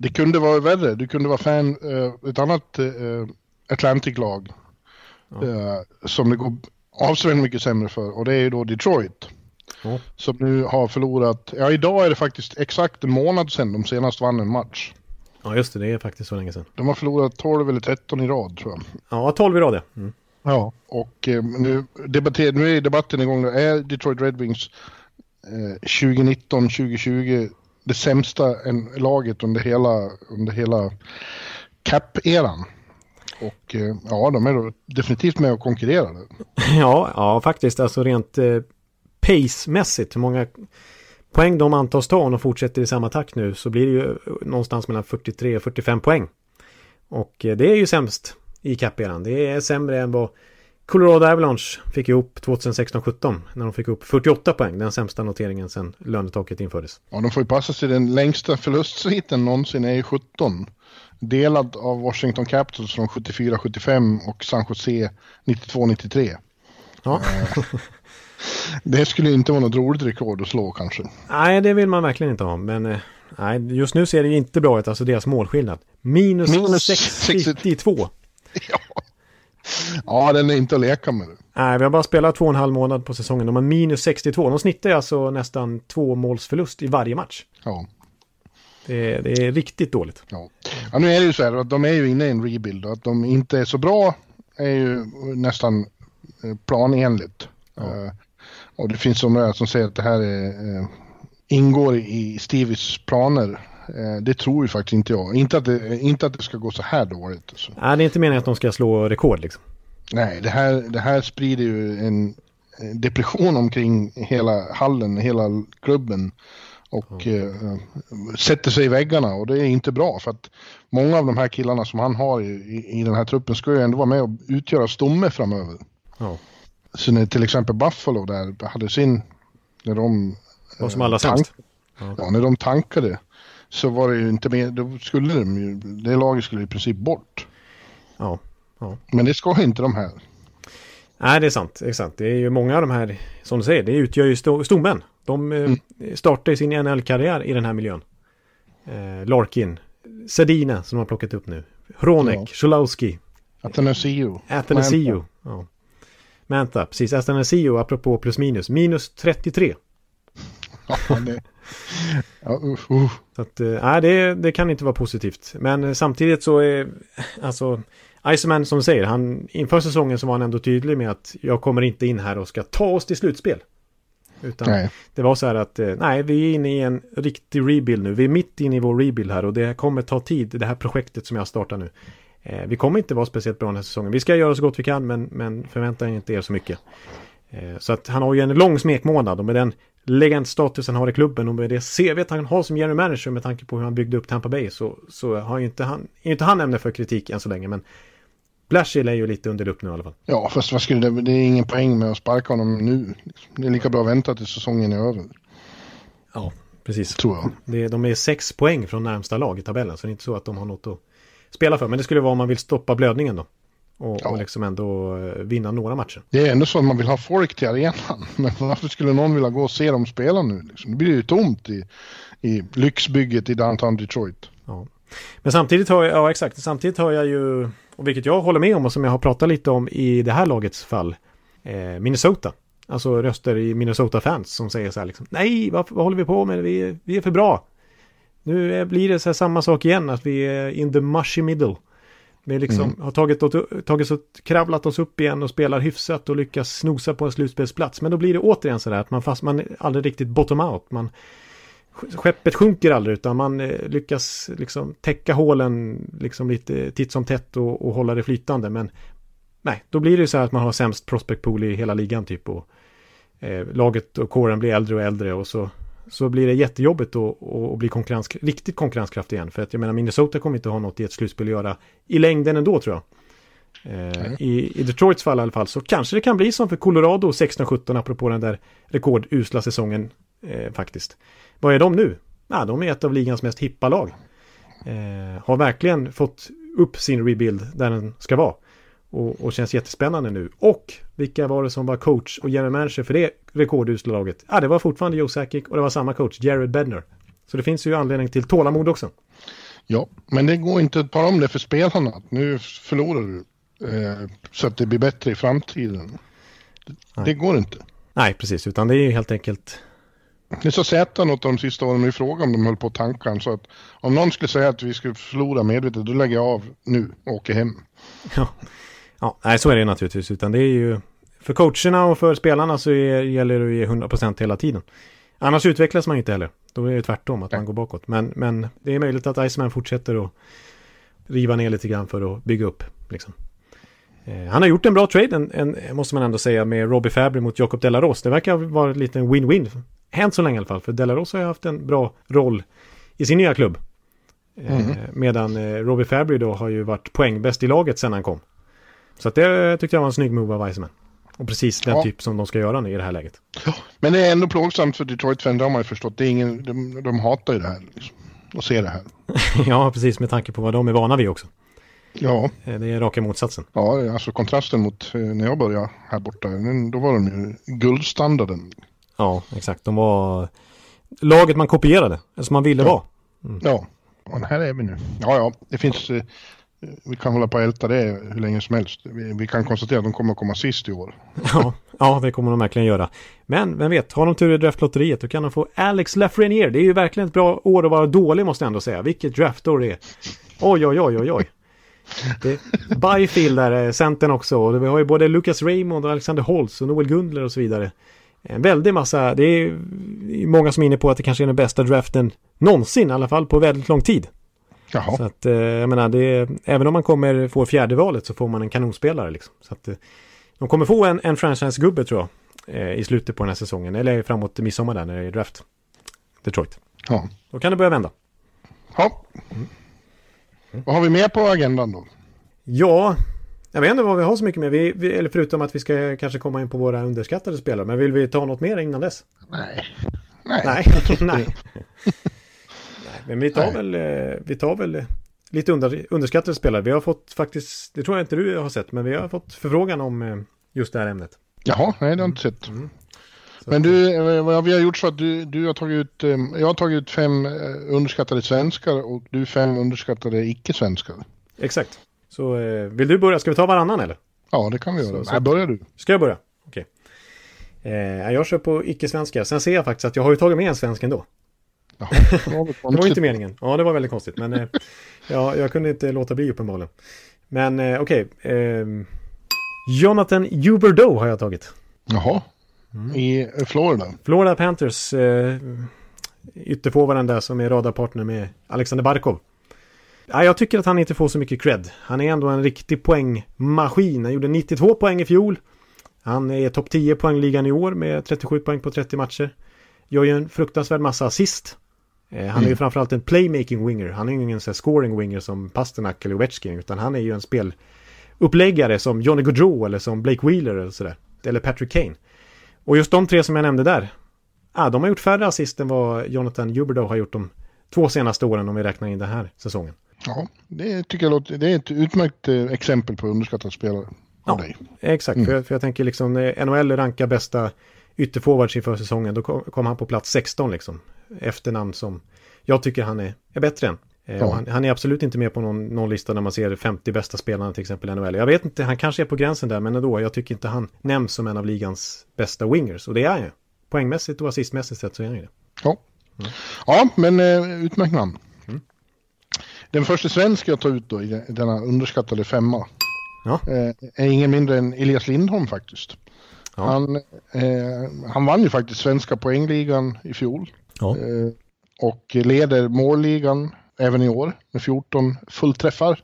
det kunde vara värre. Du kunde vara fan eh, ett annat eh, Atlantic-lag. Eh, som det går avsevärt mycket sämre för. Och det är ju då Detroit. Ja. Som nu har förlorat. Ja, idag är det faktiskt exakt en månad sedan de senast vann en match. Ja, just det. Det är faktiskt så länge sedan. De har förlorat 12 eller 13 i rad tror jag. Ja, 12 i rad ja. Mm. Ja. Och eh, nu, debatter, nu är debatten igång. Är Detroit Red Wings eh, 2019-2020 det sämsta en, laget under hela, under hela cap-eran? Och eh, ja, de är då definitivt med och konkurrerar. Ja, ja faktiskt. Alltså rent eh, pace-mässigt. Hur många poäng de antas ta om de fortsätter i samma takt nu så blir det ju eh, någonstans mellan 43 och 45 poäng. Och eh, det är ju sämst i cap-eran. Det är sämre än vad Colorado Avalanche fick ihop 2016-17 när de fick upp 48 poäng. Den sämsta noteringen sedan lönetaket infördes. Ja, de får ju passa sig. Den längsta förlustsviten någonsin är ju 17. Delad av Washington Capitals från 74-75 och San Jose 92-93. Ja. Det skulle inte vara något roligt rekord att slå kanske. Nej, det vill man verkligen inte ha. Men eh, nej, just nu ser det ju inte bra ut. Alltså deras målskillnad. Minus, Minus 62. Ja. Ja, den är inte att leka med. Nej, vi har bara spelat två och en halv månad på säsongen. De har minus 62. De snittar alltså nästan två målsförlust i varje match. Ja. Det är, det är riktigt dåligt. Ja. ja, nu är det ju så här att de är ju inne i en rebuild och att de inte är så bra är ju nästan eh, planenligt. Eh, och det finns somliga som säger att det här är, eh, ingår i Stevies planer. Eh, det tror ju faktiskt inte jag. Inte att det, inte att det ska gå så här dåligt. Alltså. Nej, det är inte meningen att de ska slå rekord liksom. Nej, det här, det här sprider ju en en depression omkring hela hallen, hela klubben. Och eh, sätter sig i väggarna och det är inte bra för att många av de här killarna som han har i, i, den här truppen ska ju ändå vara med och utgöra stomme framöver. Ja. Så när till exempel Buffalo där hade sin, när de... Vad som allra tank- sämst. Ja, när de tankade så var det ju inte mer, då skulle de ju, det laget skulle i princip bort. Ja. ja. Men det ska inte de här. Nej, det är sant. Sant. Det är ju många av de här, som du säger, det utgör ju sto- stommen. De eh, startar sin NHL-karriär i den här miljön. Eh, Larkin, Sedina som de har plockat upp nu. Hronek, Ja. Cholowski, Atanasio. Athanasio. Ja. Manta, precis. Athanasio, apropå plus minus. Minus 33. Ja, det, ja, usch, usch. Så att, eh, nej, det, det kan inte vara positivt. Men eh, samtidigt så är, alltså, Iceman som säger, han, inför säsongen så var han ändå tydlig med att jag kommer inte in här och ska ta oss till slutspel. Utan Nej. det var så här att, eh, nej, vi är inne i en riktig rebuild nu. Vi är mitt inne i vår rebuild här och det kommer ta tid, det här projektet som jag startar nu. Eh, vi kommer inte vara speciellt bra den här säsongen. Vi ska göra så gott vi kan, men, men förvänta inte er så mycket. Eh, så att han har ju en lång smekmånad och med den legendstatus han har i klubben och med det CV han har som general manager med tanke på hur han byggde upp Tampa Bay så, så har ju inte han, är inte han ämne för kritik än så länge. Men Blashill är ju lite under lupp nu i alla fall. Ja, fast vad skulle det, det är ingen poäng med att sparka honom nu. Det är lika bra att vänta tills säsongen är över, Ja, precis. tror jag. Det, de är sex poäng från närmsta lag i tabellen så det är inte så att de har något att spela för. Men det skulle vara om man vill stoppa blödningen då. Och, Ja. och liksom ändå eh, vinna några matcher. Det är ändå så att man vill ha folk till arenan. Men varför skulle någon vilja gå och se dem spela nu? Liksom? Det blir ju tomt i, i lyxbygget i downtown Detroit. Ja. Men samtidigt har jag, ja exakt, samtidigt har jag ju, och vilket jag håller med om och som jag har pratat lite om i det här lagets fall, eh, Minnesota. Alltså röster i Minnesota-fans som säger så här liksom, nej, vad, vad håller vi på med? Vi, vi är för bra. Nu blir det så här samma sak igen, att vi är in the mushy middle. Vi liksom har tagit, tagit oss, kravlat oss upp igen och spelar hyfsat och lyckas snosa på en slutspelsplats. Men då blir det återigen så där att man fast man är aldrig riktigt bottom out. Man skeppet sjunker aldrig utan man eh, lyckas liksom täcka hålen liksom lite titt som tätt och, och hålla det flytande. Men nej, då blir det så här att man har sämst prospect pool i hela ligan typ. Och, eh, laget och kåren blir äldre och äldre och så, så blir det jättejobbigt att, bli konkurrens, riktigt konkurrenskraftig igen. För att jag menar Minnesota kommer inte ha något i ett slutspel att göra i längden ändå tror jag. Eh, i, I Detroits fall i alla fall så kanske det kan bli som för Colorado 16-17 apropå den där rekordusla säsongen eh, faktiskt. Vad är de nu? Ja, de är ett av ligans mest hippa lag. Eh, har verkligen fått upp sin rebuild där den ska vara. Och, och, känns jättespännande nu. Och vilka var det som var coach och general manager för det rekordusla laget? Ja, det var fortfarande Joe Sakic och det var samma coach, Jared Bedner. Så det finns ju anledning till tålamod också. Ja, men det går inte att tala om det för spelarna. Nu förlorar du. Eh, så att det blir bättre i framtiden. Det, det går inte. Nej, precis. Utan det är ju helt enkelt det sa Zäta något de sista åren i fråga om de höll på att tanka. Så att om någon skulle säga att vi skulle förlora medvetet, då lägger jag av nu och åker hem. Ja, ja nej, så är det naturligtvis. Utan det är ju för coacherna och för spelarna så är, gäller det att ge 100% hela tiden. Annars utvecklas man inte heller. Då är det tvärtom, att man går bakåt. Men, men det är möjligt att Iceman fortsätter att riva ner lite grann för att bygga upp. Liksom. Eh, han har gjort en bra trade, en, en, måste man ändå säga, med Robbie Fabry mot Jacob Delaros. Det verkar vara lite en win-win än så länge i alla fall. För Delaros har ju haft en bra roll i sin nya klubb. Mm. medan eh, Robbie Fabry då har ju varit poängbäst i laget sedan han kom. Så det tyckte jag var en snygg move av Weissman. Och precis den ja. typ som de ska göra nu i det här läget. Ja, men det är ändå plågsamt för Detroit-fan, det har man ju förstått. Det är ingen, de, de hatar ju det här. Liksom, och ser det här. ja, precis med tanke på vad de är vana vid också. Ja. Det är raka motsatsen. Ja, alltså kontrasten mot när jag började här borta, då var de ju guldstandarden. Ja, exakt. De var laget man kopierade, som man ville ja. vara. Mm. Ja, och här är vi nu. Ja, ja, det finns... Vi kan hålla på att älta det hur länge som helst. Vi, vi, kan konstatera att de kommer att komma sist i år. Ja, ja, det kommer de verkligen göra. Men vem vet, har de tur i draftlotteriet då kan de få Alex Lafreniere. Det är ju verkligen ett bra år att vara dålig måste jag ändå säga. Vilket draftår det är. Oj, oj, oj, oj, oj. Byfield där, centern också. Vi har ju både Lucas Raymond och Alexander Holtz och Noel Gundler och så vidare en väldig massa, det är många som är inne på att det kanske är den bästa draften någonsin, i alla fall på väldigt lång tid. Jaha. Så att, eh, jag menar, det även om man kommer få fjärde valet så får man en kanonspelare liksom. Så att, eh, de kommer få en, en franchise-gubbe tror jag, eh, i slutet på den här säsongen, eller framåt midsommar där när det är draft. Detroit. Ja. Då kan det börja vända. Ja. Mm. Vad har vi mer på agendan då? Ja, jag vet inte vad vi har så mycket mer. Vi, vi, eller förutom att vi ska kanske komma in på våra underskattade spelare. Men vill vi ta något mer innan dess? Nej. Nej. Nej. Nej. Men vi tar Nej. väl, eh, vi tar väl lite under, underskattade spelare. Vi har fått faktiskt, det tror jag inte du har sett, men vi har fått förfrågan om eh, just det här ämnet. Jaha, nej det har jag inte sett. Mm. Men du, eh, vad vi har gjort så att du, du har tagit ut, jag har tagit ut fem underskattade svenskar och du fem underskattade icke-svenskar. Exakt. Så eh, vill du börja? Ska vi ta varannan eller? Ja, det kan vi göra. Så, Nej, börjar du. Ska jag börja? Okej. Okay. Eh, jag kör på icke-svenska. Sen ser jag faktiskt att jag har ju tagit med en svensk ändå. Jaha, det, var det var inte meningen. Ja, det var väldigt konstigt. Men eh, ja, jag kunde inte låta bli uppenbarligen. Men eh, okej. Okay. Eh, Jonathan Huberdeau har jag tagit. Jaha. Mm. I Florida. Florida Panthers. Eh, ytterforwarden där som är radarpartner med Alexander Barkov. Ja, jag tycker att han inte får så mycket cred. Han är ändå en riktig poängmaskin. Han gjorde 92 poäng i fjol. Han är topp 10 poängligan i år med 37 poäng på 30 matcher. Gör ju en fruktansvärd massa assist. Eh, han är ju mm. framförallt en playmaking winger. Han är ju ingen så scoring winger som Pasternak eller Ovechkin. Utan han är ju en speluppläggare som Johnny Gaudreau eller som Blake Wheeler eller sådär. Eller Patrick Kane. Och just de tre som jag nämnde där. Ah, de har gjort färre assist än vad Jonathan Huberdeau har gjort de två senaste åren om vi räknar in den här säsongen. Ja, det tycker jag låter, det är ett utmärkt eh, exempel på underskattad spelare. Ja, dig. exakt. Mm. För, jag, för jag tänker liksom NHL rankar bästa ytterforwards inför säsongen. Då kom, han på plats 16 liksom. Efternamn som jag tycker han är, är bättre än. Eh, ja. Han, han, är absolut inte med på någon, någon, lista när man ser 50 bästa spelarna till exempel i NHL. Jag vet inte, han kanske är på gränsen där, men ändå. Jag tycker inte han nämns som en av ligans bästa wingers. Och det är han ju. Poängmässigt och assistmässigt sett så är han ju det. Ja, mm. ja men uh, utmärkt namn. Den första svensk jag tar ut då i denna underskattade femma ja. Eh, är ingen mindre än Elias Lindholm faktiskt. Ja. Han, eh, han vann ju faktiskt svenska poängligan i fjol. Ja. Eh, och leder målligan även i år med 14 fullträffar.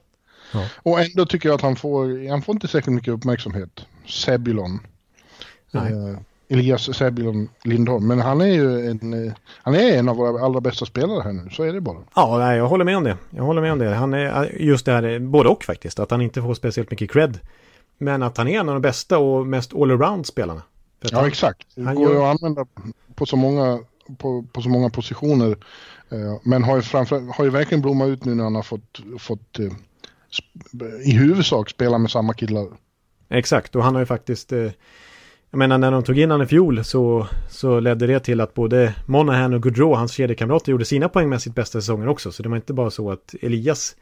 Ja. Och ändå tycker jag att han får, han får inte särskilt mycket uppmärksamhet. Sebulon. Eh, Elias Sebulon Lindholm. Men han är ju en, eh, han är en av våra allra bästa spelare här nu. Så är det bara. Ja, nej, jag håller med om det. Jag håller med om det. Han är just det här, både och faktiskt. Att han inte får speciellt mycket cred. Men att han är en av de bästa och mest all-around spelarna. Ja, han, exakt. Det han går ju att använda på så många, på, på så många positioner. Eh, Men har ju, framför, har ju verkligen blommat ut nu när han har fått, fått eh, i huvudsak spela med samma killar. Exakt, och han har ju faktiskt... Eh, jag menar när de tog in honom i fjol så, så ledde det till att både Monahan och Gaudreau, hans kedjekamrater, gjorde sina poängmässigt bästa säsonger också. Så det var inte bara så att Elias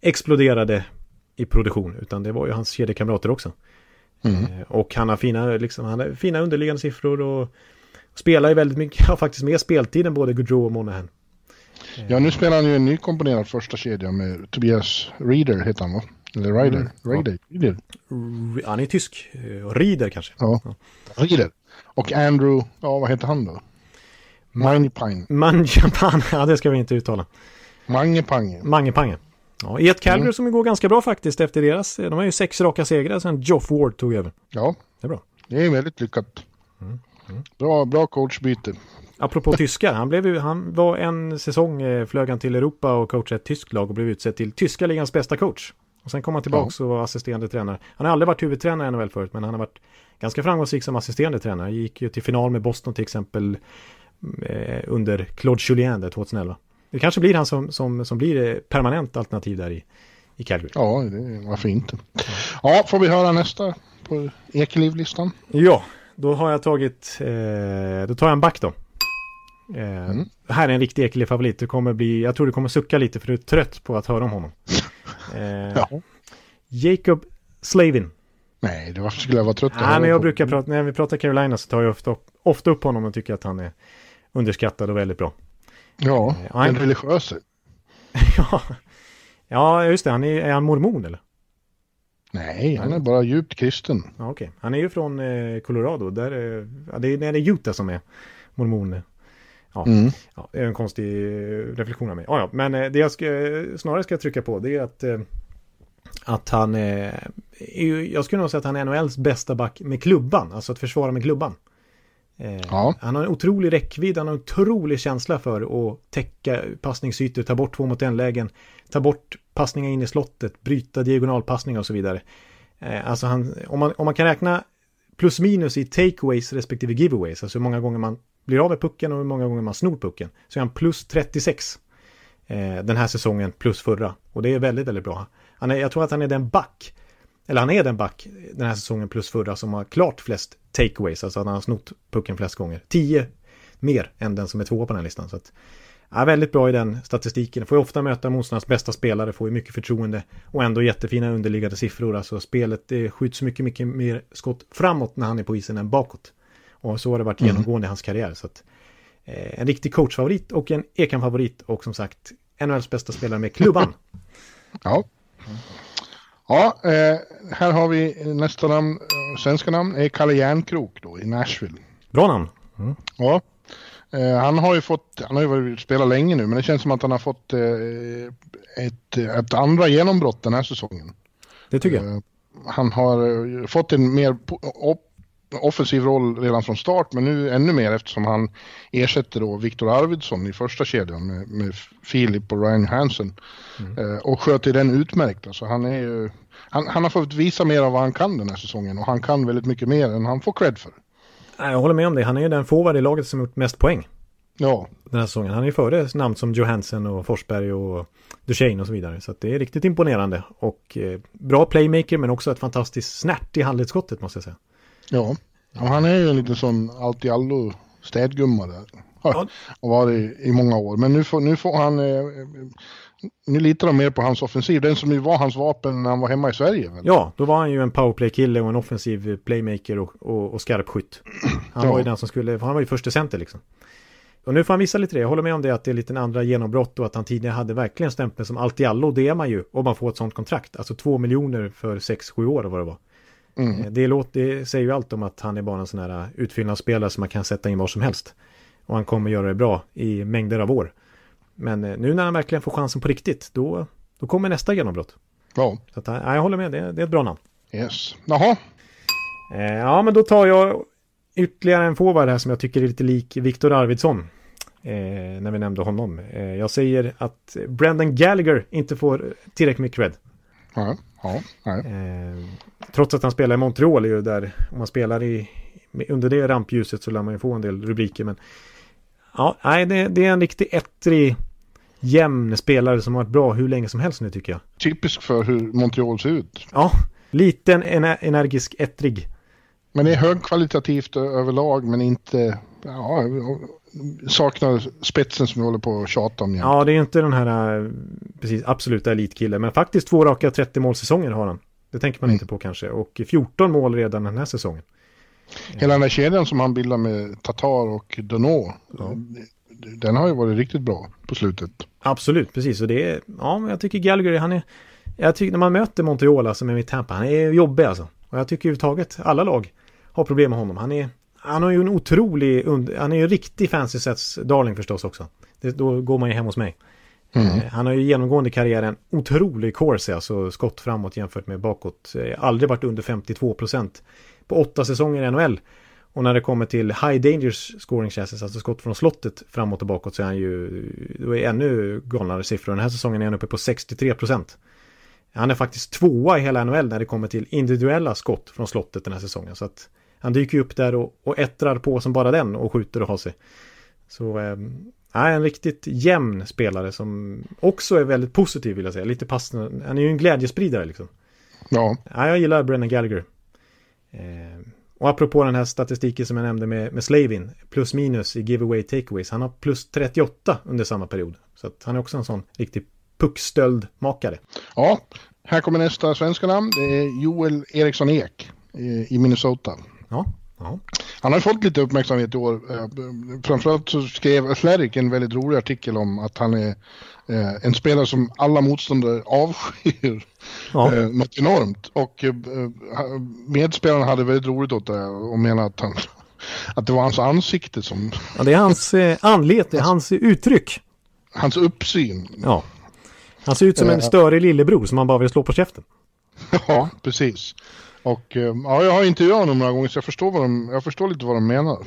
exploderade i produktion, utan det var ju hans kedjekamrater också. Eh, och han har fina, liksom, han har fina underliggande siffror och spelar ju väldigt mycket, har faktiskt mer speltid än både Gaudreau och Monahan. Ja, nu spelar han ju en nykomponerad första kedja med Tobias Reader, heter han va? Eller Ryder? Mm. Reader? Reader. R- Han är tysk, eh, och rider kanske. Ja. Reader. Och Andrew, ja vad heter han då? Manjepine. Manjapan, ja det ska vi inte uttala. Mangepange. Mangepange. Ja, i ett Calgary som går ganska bra faktiskt efter deras. De har ju sex raka segrar sen Joff Ward tog över. Ja, Det är bra. det är väldigt lyckat. Bra, bra coachbyte. Apropå tyskar, han, blev ju, han var en säsong, eh, flög han till Europa och coachade ett tyskt lag och blev utsedd till tyska ligans bästa coach. Och sen kom han tillbaka och var assisterande tränare. Han har aldrig varit huvudtränare i NHL förut, men han har varit ganska framgångsrik som assisterande tränare. Han gick ju till final med Boston till exempel eh, under Claude Julien där 2011. Det kanske blir han som, som, som blir eh, permanent alternativ där i, i Calgary. Ja, det, varför inte? Ja, får vi höra nästa på Ekeliv-listan? Ja, då har jag tagit, eh, då tar jag en back då. Eh, Här är en riktig Ekeliv-favorit. Du kommer bli, jag tror du kommer sucka lite för du är trött på att höra om honom. Eh, Ja. Jacob Slavin. Nej, det varför skulle jag vara trött? Nej, men jag på? brukar prata, när vi pratar Carolina så tar jag ofta, upp- ofta upp honom och tycker att han är underskattad och väldigt bra. Ja, Eh, han- den religiöse. ja. ja, just det. Han är, är han mormon eller? Nej, han är bara djupt kristen. Ja, okej. Han är ju från eh, Colorado. Där, är- ja, det, är, det är Utah som är mormon. Ja, Mm. ja, det är en konstig eh, reflektion av mig. Ja, ja, men eh, det jag ska, snarare ska trycka på det är att, eh, att han eh, är, jag skulle nog säga att han är NHLs bästa back med klubban, alltså att försvara med klubban. Eh, Ja. Han har en otrolig räckvidd, han har en otrolig känsla för att täcka passningsytor, ta bort två mot en lägen, ta bort passningar in i slottet, bryta diagonalpassningar och så vidare. Eh, alltså han, om, man, om man kan räkna plus minus i takeaways respektive giveaways, alltså hur många gånger man blir av med pucken och hur många gånger man snor pucken, så är han plus 36 eh, den här säsongen plus förra. Och det är väldigt, väldigt bra. Han är, jag tror att han är den back, eller han är den back den här säsongen plus förra som har klart flest takeaways, alltså att han har snott pucken flest gånger. 10 mer än den som är tvåa på den här listan. Så att, ja, väldigt bra i den statistiken. Får ju ofta möta motståndarnas bästa spelare, får ju mycket förtroende och ändå jättefina underliggande siffror. Alltså spelet det skjuts mycket, mycket mer skott framåt när han är på isen än bakåt. Och så har det varit genomgående i hans karriär. Så att, eh, en riktig coachfavorit och en Ekan-favorit och som sagt NHLs bästa spelare med klubban. Ja. Ja, eh, här har vi nästa namn, eh, svenska namn, är Kalle Järnkrok då i Nashville. Bra namn. Ja. Eh, han har ju fått, han har ju varit spelat länge nu, men det känns som att han har fått eh, ett, ett andra genombrott den här säsongen. Det tycker jag. Eh, han har fått en mer op- offensiv roll redan från start, men nu ännu mer eftersom han ersätter då Viktor Arvidsson i första kedjan med, med Filip och Ryan Hansen. Eh, och sköter den utmärkt. Alltså han, är ju, han, han har fått visa mer av vad han kan den här säsongen och han kan väldigt mycket mer än han får cred för. Jag håller med om det. Han är ju den forward i laget som gjort mest poäng Ja, den här säsongen. Han är ju före namn som Johansson och Forsberg och Duchene och så vidare. Så det är riktigt imponerande. Och eh, bra playmaker men också ett fantastiskt snärt i handledsskottet måste jag säga. Ja. ja han är ju en liten sån allt i allo städgumma där. Ja. Och varit i, många år. Men nu får, nu får han... Eh, nu litar de mer på hans offensiv. Den som ju var hans vapen när han var hemma i Sverige. Väl? Ja, då var han ju en powerplay-kille och en offensiv playmaker och, och, och skarpskytt. Han Ja. var ju den som skulle, han var ju första center liksom. Och nu får han visa lite det. Jag håller med om det att det är lite en andra genombrott och att han tidigare hade verkligen stämpeln som allt i allo. Det är man ju om man får ett sånt kontrakt. Alltså två miljoner för sex, sju år och vad det var. Eh, Det, låter, det säger ju allt om att han är bara en sån här utfyllnadsspelare som man kan sätta in var som helst. Och han kommer göra det bra i mängder av år. Men eh, nu när han verkligen får chansen på riktigt, då, då kommer nästa genombrott. Ja. Så att, ja, jag håller med, det, det är ett bra namn. Yes. Jaha. Eh, ja, men då tar jag ytterligare en forward här som jag tycker är lite lik Viktor Arvidsson. Eh, när vi nämnde honom. Eh, jag säger att Brendan Gallagher inte får tillräckligt med cred. Ja. Ja. Nej. Eh, trots att han spelar i Montreal är ju där, om man spelar i, under det rampljuset så lär man ju få en del rubriker. Men ja, nej, det, det är en riktig ettrig jämn spelare som har varit bra hur länge som helst nu tycker jag. Typisk för hur Montreal ser ut. Ja, liten, ener energisk, ettrig. Men det är högkvalitativt överlag men inte... Ja, saknar spetsen som vi håller på att tjata om. Ja, det är inte den här eh, precis absoluta elitkillen. Men faktiskt två raka 30 målsäsonger har han. Det tänker man mm. inte på kanske. Och 14 mål redan den här säsongen. Hela den här kedjan som han bildar med Tatar och Donau. Ja. Den har ju varit riktigt bra på slutet. Absolut, precis. Och det är, ja, jag tycker Gallagher, han är, jag tycker när man möter Montreal som är mitt Tampa, han är jobbig alltså. Och jag tycker överhuvudtaget alla lag har problem med honom. Han är, han har ju en otrolig, han är ju en riktig fancy sets darling förstås också. Det, då går man ju hem hos mig. Mm. Eh, han har ju genomgående karriären otrolig course, alltså skott framåt jämfört med bakåt. Aldrig varit under 52 procent på åtta säsonger i NHL. Och när det kommer till high dangers scoring chances, alltså skott från slottet framåt och bakåt, så är han ju, då är ännu galnare siffror. Den här säsongen är han uppe på 63 procent. Han är faktiskt tvåa i hela NHL när det kommer till individuella skott från slottet den här säsongen. Så att han dyker ju upp där och, och ettrar på som bara den och skjuter och har sig. Så eh, en riktigt jämn spelare som också är väldigt positiv vill jag säga. Lite passande. Han är ju en glädjespridare liksom. Ja. ja jag gillar Brennan Gallagher. Eh, och apropå den här statistiken som jag nämnde med, med Slavin. Plus minus i giveaway takeaways. Han har plus 38 under samma period. Så att han är också en sån riktig puckstöldmakare. Ja, här kommer nästa svenska namn. Det är Joel Eriksson Ek i Minnesota. Ja, ja. Han har fått lite uppmärksamhet i år. Eh, framförallt så skrev Athletic en väldigt rolig artikel om att han är eh, en spelare som alla motståndare avskyr ja. Eh, något enormt. Och medspelarna hade väldigt roligt åt det och menade att, han, att det var hans ansikte som... Ja, det är hans anlete, hans uttryck. Hans uppsyn. Ja. Han ser ut som en större lillebror som man bara vill slå på käften. Ja, precis. Och eh, ja, jag har intervjuat honom några gånger så jag förstår, vad de, jag förstår lite vad de menar.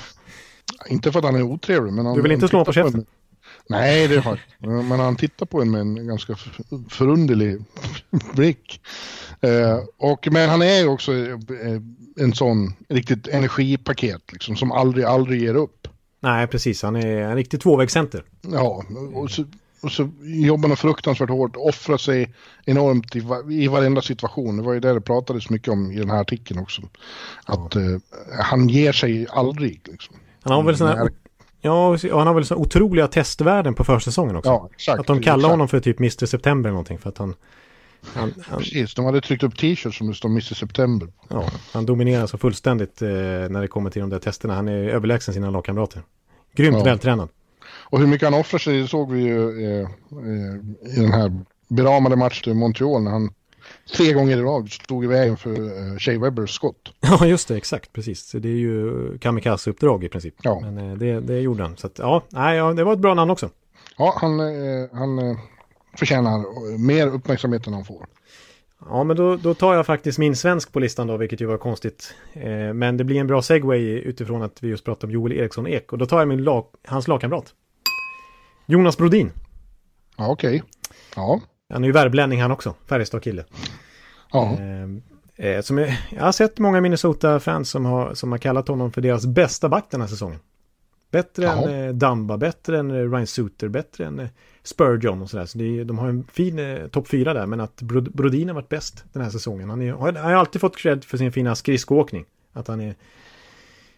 inte för att han är otrevlig. Men han, du vill inte slå på käften? Nej, det har jag Men han tittar på en med en ganska förunderlig blick. Eh, och, men han är också eh, en sån riktigt energipaket liksom, som aldrig, aldrig ger upp. Nej, precis. Han är en riktig tvåvägscenter. Ja, och så, och så jobbar han fruktansvärt hårt, offrar sig enormt i, i varenda situation. Det var ju det det pratades mycket om i den här artikeln också. Att ja. eh, han ger sig aldrig. Liksom. Han har väl sådana här, ja, han har väl sådana otroliga testvärden på försäsongen också. Ja, exakt. Att de kallar exakt. honom för typ Mr September eller någonting för att han... Han, han, Precis, de hade tryckt upp t-shirts som det står Mr September. Ja, han dominerar så fullständigt eh, när det kommer till de där testerna. Han är överlägsen sina lagkamrater. Grymt ja. vältränad. Och hur mycket han offrar sig såg vi ju eh, eh, i den här beramade matchen i Montreal när han tre gånger i rad stod i vägen för eh, Shea Webbers skott. Ja, just det, exakt, precis. Så det är ju kamikaze-uppdrag i princip. Ja. Men eh, det, det gjorde han. Så att, ja, nej, ja, det var ett bra namn också. Ja, han, eh, han förtjänar mer uppmärksamhet än han får. Ja, men då, då tar jag faktiskt min svensk på listan då, vilket ju var konstigt. Men det blir en bra segway utifrån att vi just pratade om Joel Eriksson Ek. Och då tar jag min lag, hans lagkamrat. Jonas Brodin. Ja, okej. Okay. Ja. Han är ju värblänning han också, Färjestad-kille. Ja. Eh, eh, som jag, jag har sett många Minnesota-fans som har, som har kallat honom för deras bästa back den här säsongen. Bättre Jaha. än eh, Damba, bättre än eh, Ryan Suter, bättre än eh, Spurgeon och sådär. Så det, de har en fin eh, topp fyra där, men att Brodin har varit bäst den här säsongen. Han, är, han har alltid fått cred för sin fina skridskoåkning. Att han är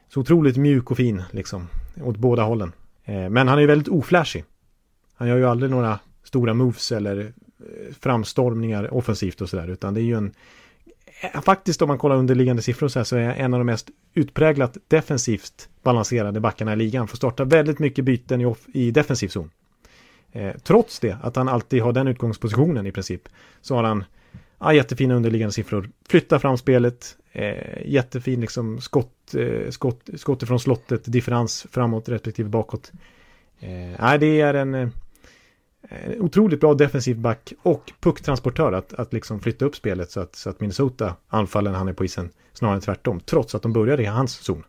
så otroligt mjuk och fin, liksom, åt båda hållen. Eh, men han är väldigt oflashig. Han gör ju aldrig några stora moves eller eh, framstormningar offensivt och sådär, utan det är ju en eh, Faktiskt om man kollar underliggande siffror så, här, så är en av de mest utpräglat defensivt balanserade backarna i ligan. Får starta väldigt mycket byten i, off, i defensiv zon. Eh, trots det, att han alltid har den utgångspositionen i princip, så har han ja, jättefina underliggande siffror. Flyttar fram spelet, eh, jättefin liksom skott, eh, skott, skott från slottet, differens framåt respektive bakåt. Eh, nej, det är en, eh, en otroligt bra defensiv back och pucktransportör att, att liksom flytta upp spelet så att, så att Minnesota anfaller när han är på isen snarare än tvärtom. Trots att de började i hans zon.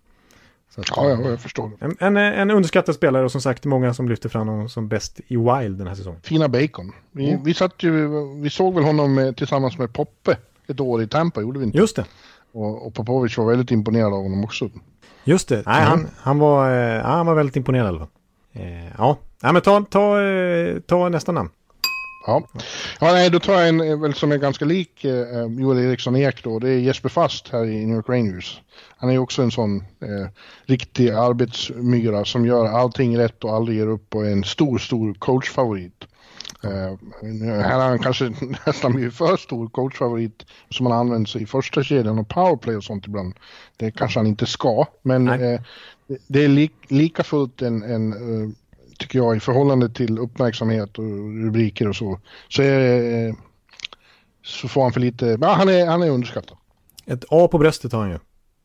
Att, ja, ja, jag förstår. En, en, en, underskattad spelare och som sagt många som lyfter fram honom som bäst i Wild den här säsongen. Fina Bacon. Vi, mm. vi, satt ju, vi såg väl honom med, tillsammans med Poppe ett år i Tampa, gjorde vi inte? Just det. Och, och Popovic var väldigt imponerad av honom också. Just det. Nej, mm. han, han, var, eh, han var väldigt imponerad i alla fall. Eh, ja, nej, men ta, ta, eh, ta nästa namn. Ja. ja, nej, då tar jag en eh, väl som är ganska lik eh, Joel Eriksson Ek då. Det är Jesper Fast här i New York Rangers. Han är också en sån eh, riktig arbetsmyra som gör allting rätt och aldrig ger upp och är en stor, stor coachfavorit. Eh, här har han kanske nästan blivit för stor coachfavorit som han använder i första kedjan och powerplay och sånt ibland. Det kanske han inte ska, men eh, det är li lika fullt en, en uh, tycker jag, i förhållande till uppmärksamhet och rubriker och så, så, är, eh, så får han för lite, ja, han är, han är underskattad. Ett A på bröstet har han ju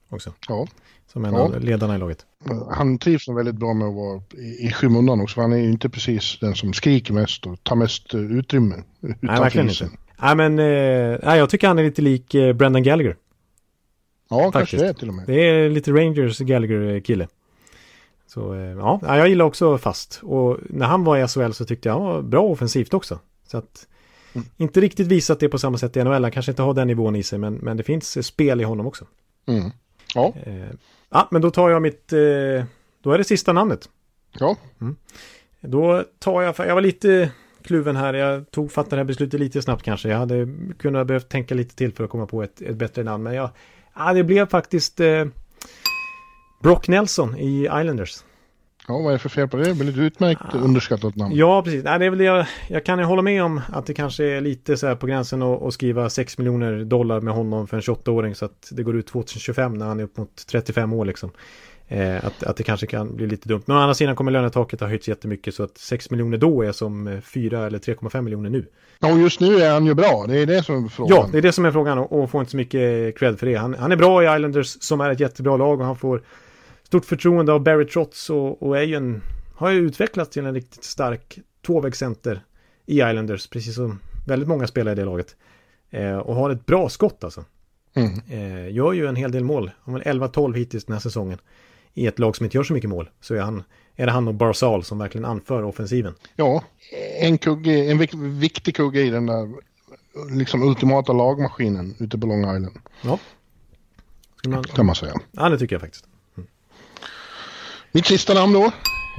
också. Ja. Som en ja. av ledarna i laget. Han trivs väldigt bra med att vara i, i skymundan också. Han är ju inte precis den som skriker mest och tar mest uh, utrymme. Nej, verkligen inte. Nej, men eh, jag tycker han är lite lik eh, Brendan Gallagher. Ja, Faktiskt. kanske det till och med. Det är lite Rangers Gallagher-kille. Så eh, ja, jag gillar också fast. Och när han var i SHL så tyckte jag han var bra offensivt också. Så att mm. inte riktigt visat det på samma sätt i NHL. Han kanske inte har den nivån i sig, men, men det finns spel i honom också. Mm. Ja. Eh, ja, men då tar jag mitt, eh, då är det sista namnet. Ja. Mm. Då tar jag, jag var lite kluven här, jag tog, fattade det här beslutet lite snabbt kanske. Jag hade kunnat behövt tänka lite till för att komma på ett, ett bättre namn. Men jag, ja, det blev faktiskt eh, Brock Nelson i Islanders. Ja, vad är det för fel på det? Det är ett utmärkt ja. underskattat namn. Ja, precis. Nej, det är väl det jag, jag kan hålla med om att det kanske är lite så här på gränsen att, att skriva 6 miljoner dollar med honom för en 28-åring så att det går ut 2025 när han är upp mot 35 år liksom. Eh, att, att det kanske kan bli lite dumt. Men å andra sidan kommer lönetaket ha höjts jättemycket så att 6 miljoner då är som 4 eller 3,5 miljoner nu. Ja, och just nu är han ju bra. Det är det som är frågan. Ja, det är det som är frågan och, och får inte så mycket cred för det. Han, han är bra i Islanders som är ett jättebra lag och han får stort förtroende av Barry Trotz och, och är ju en, har ju utvecklats till en riktigt stark tvåvägscenter i Islanders, precis som väldigt många spelare i det laget. Eh, och har ett bra skott alltså. Mm. Eh, gör ju en hel del mål. Har 11-12 hittills den här säsongen. I ett lag som inte gör så mycket mål så är, han, är det han och Barzal som verkligen anför offensiven. Ja, en, kugge, en vik viktig kugge i den där liksom ultimata lagmaskinen ute på Long Island. Ja. Man, kan man säga. Ja, det tycker jag faktiskt. Mitt sista namn då.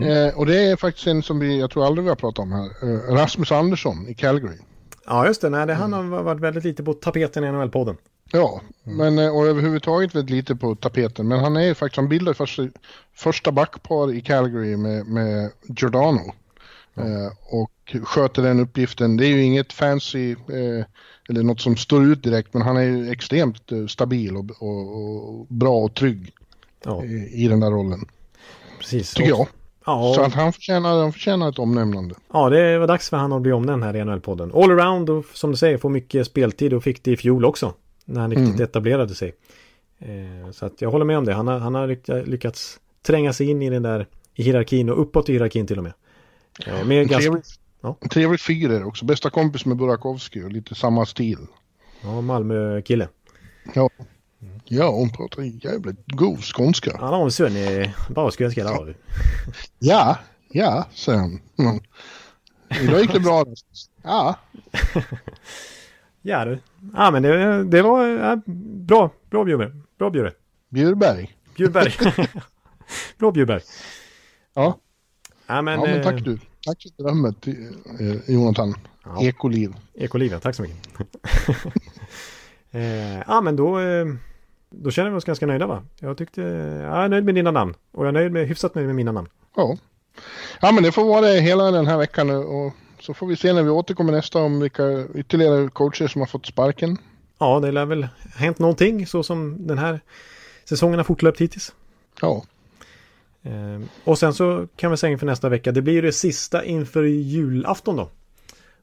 Eh, och det är faktiskt en som vi, jag tror aldrig vi har pratat om här. Eh, Rasmus Andersson i Calgary. Ja, just det. Nej, det han har varit väldigt lite på tapeten i NHL-podden. Ja, men eh, och överhuvudtaget väldigt lite på tapeten. Men han är faktiskt, han bildade första, första backpar i Calgary med, med Giordano. Ja. Eh, och sköter den uppgiften. Det är ju inget fancy eh, eller något som står ut direkt, men han är ju extremt eh, stabil och, och, och, bra och trygg ja. i, i den där rollen. Precis. Tycker jag. Ja. Så att han förtjänar, han förtjänar ett omnämnande. Ja, det var dags för han att bli omnämnd här i NHL-podden. All around och som du säger får mycket speltid och fick det i fjol också. När han riktigt mm. etablerade sig. Eh, så att jag håller med om det. Han har, han har lyckats tränga sig in i den där i hierarkin och uppåt i hierarkin till och med. Eh, med ganska... trevlig, ja. trevlig figur också. Bästa kompis med Burakovsky och lite samma stil. Ja, Malmö-kille. Ja. Ja, hon pratar jävligt god skånska. Han har en son i bra skånska där. Ja, ja, säger han. Mm. Idag gick det bra. Ja. ja du. Ja men det, det var ja, bra, bra Bjurberg. Bra Bjurberg. Bjurberg. Bjurberg. bra Bjurberg. Ja. Ja men, ja, men tack du. Tack för berömmet eh, Jonathan. Ja. Ekoliv. Ekoliv. Tack så mycket. eh, ja men då eh, då känner vi oss ganska nöjda va? Jag tyckte, jag är nöjd med dina namn. Och jag är nöjd med, hyfsat nöjd med mina namn. Ja. Ja men det får vara det hela den här veckan. Och så får vi se när vi återkommer nästa om vilka ytterligare coacher som har fått sparken. Ja, det lär väl hänt någonting så som den här säsongen har fortlöpt hittills. Ja. Ehm, och sen så kan vi säga inför nästa vecka, det blir ju det sista inför julafton då.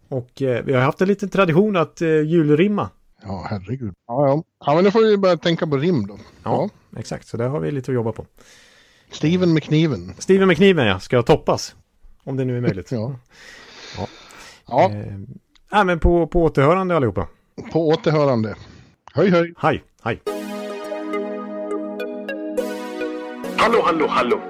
Och eh, vi har haft en liten tradition att eh, julrimma Ja, herregud. Ja, ja. ja, men då får vi börja tänka på rim då. Ja, ja. exakt. Så där har vi lite att jobba på. Steven med kniven. Steven med kniven, ja. Ska toppas. Om det nu är möjligt. Ja. Ja. Ja, Eh, ja, men på, på återhörande allihopa. på återhörande. Höj, höj. Hej, hej. Hallå, hallå, hallå.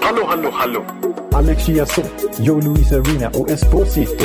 Hallå, hallå, hallå. Alex Chiazot, Joe Luis Arena och Esposito.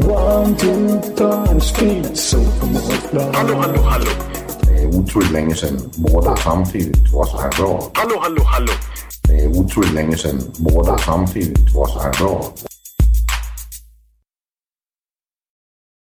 One, two, punch, speed, so Hallå, hallå, hallå. Det är otroligt länge sedan båda samtidigt var så här bra. Hallå, hallå, hallå. Det är otroligt länge sedan båda samtidigt var så här bra.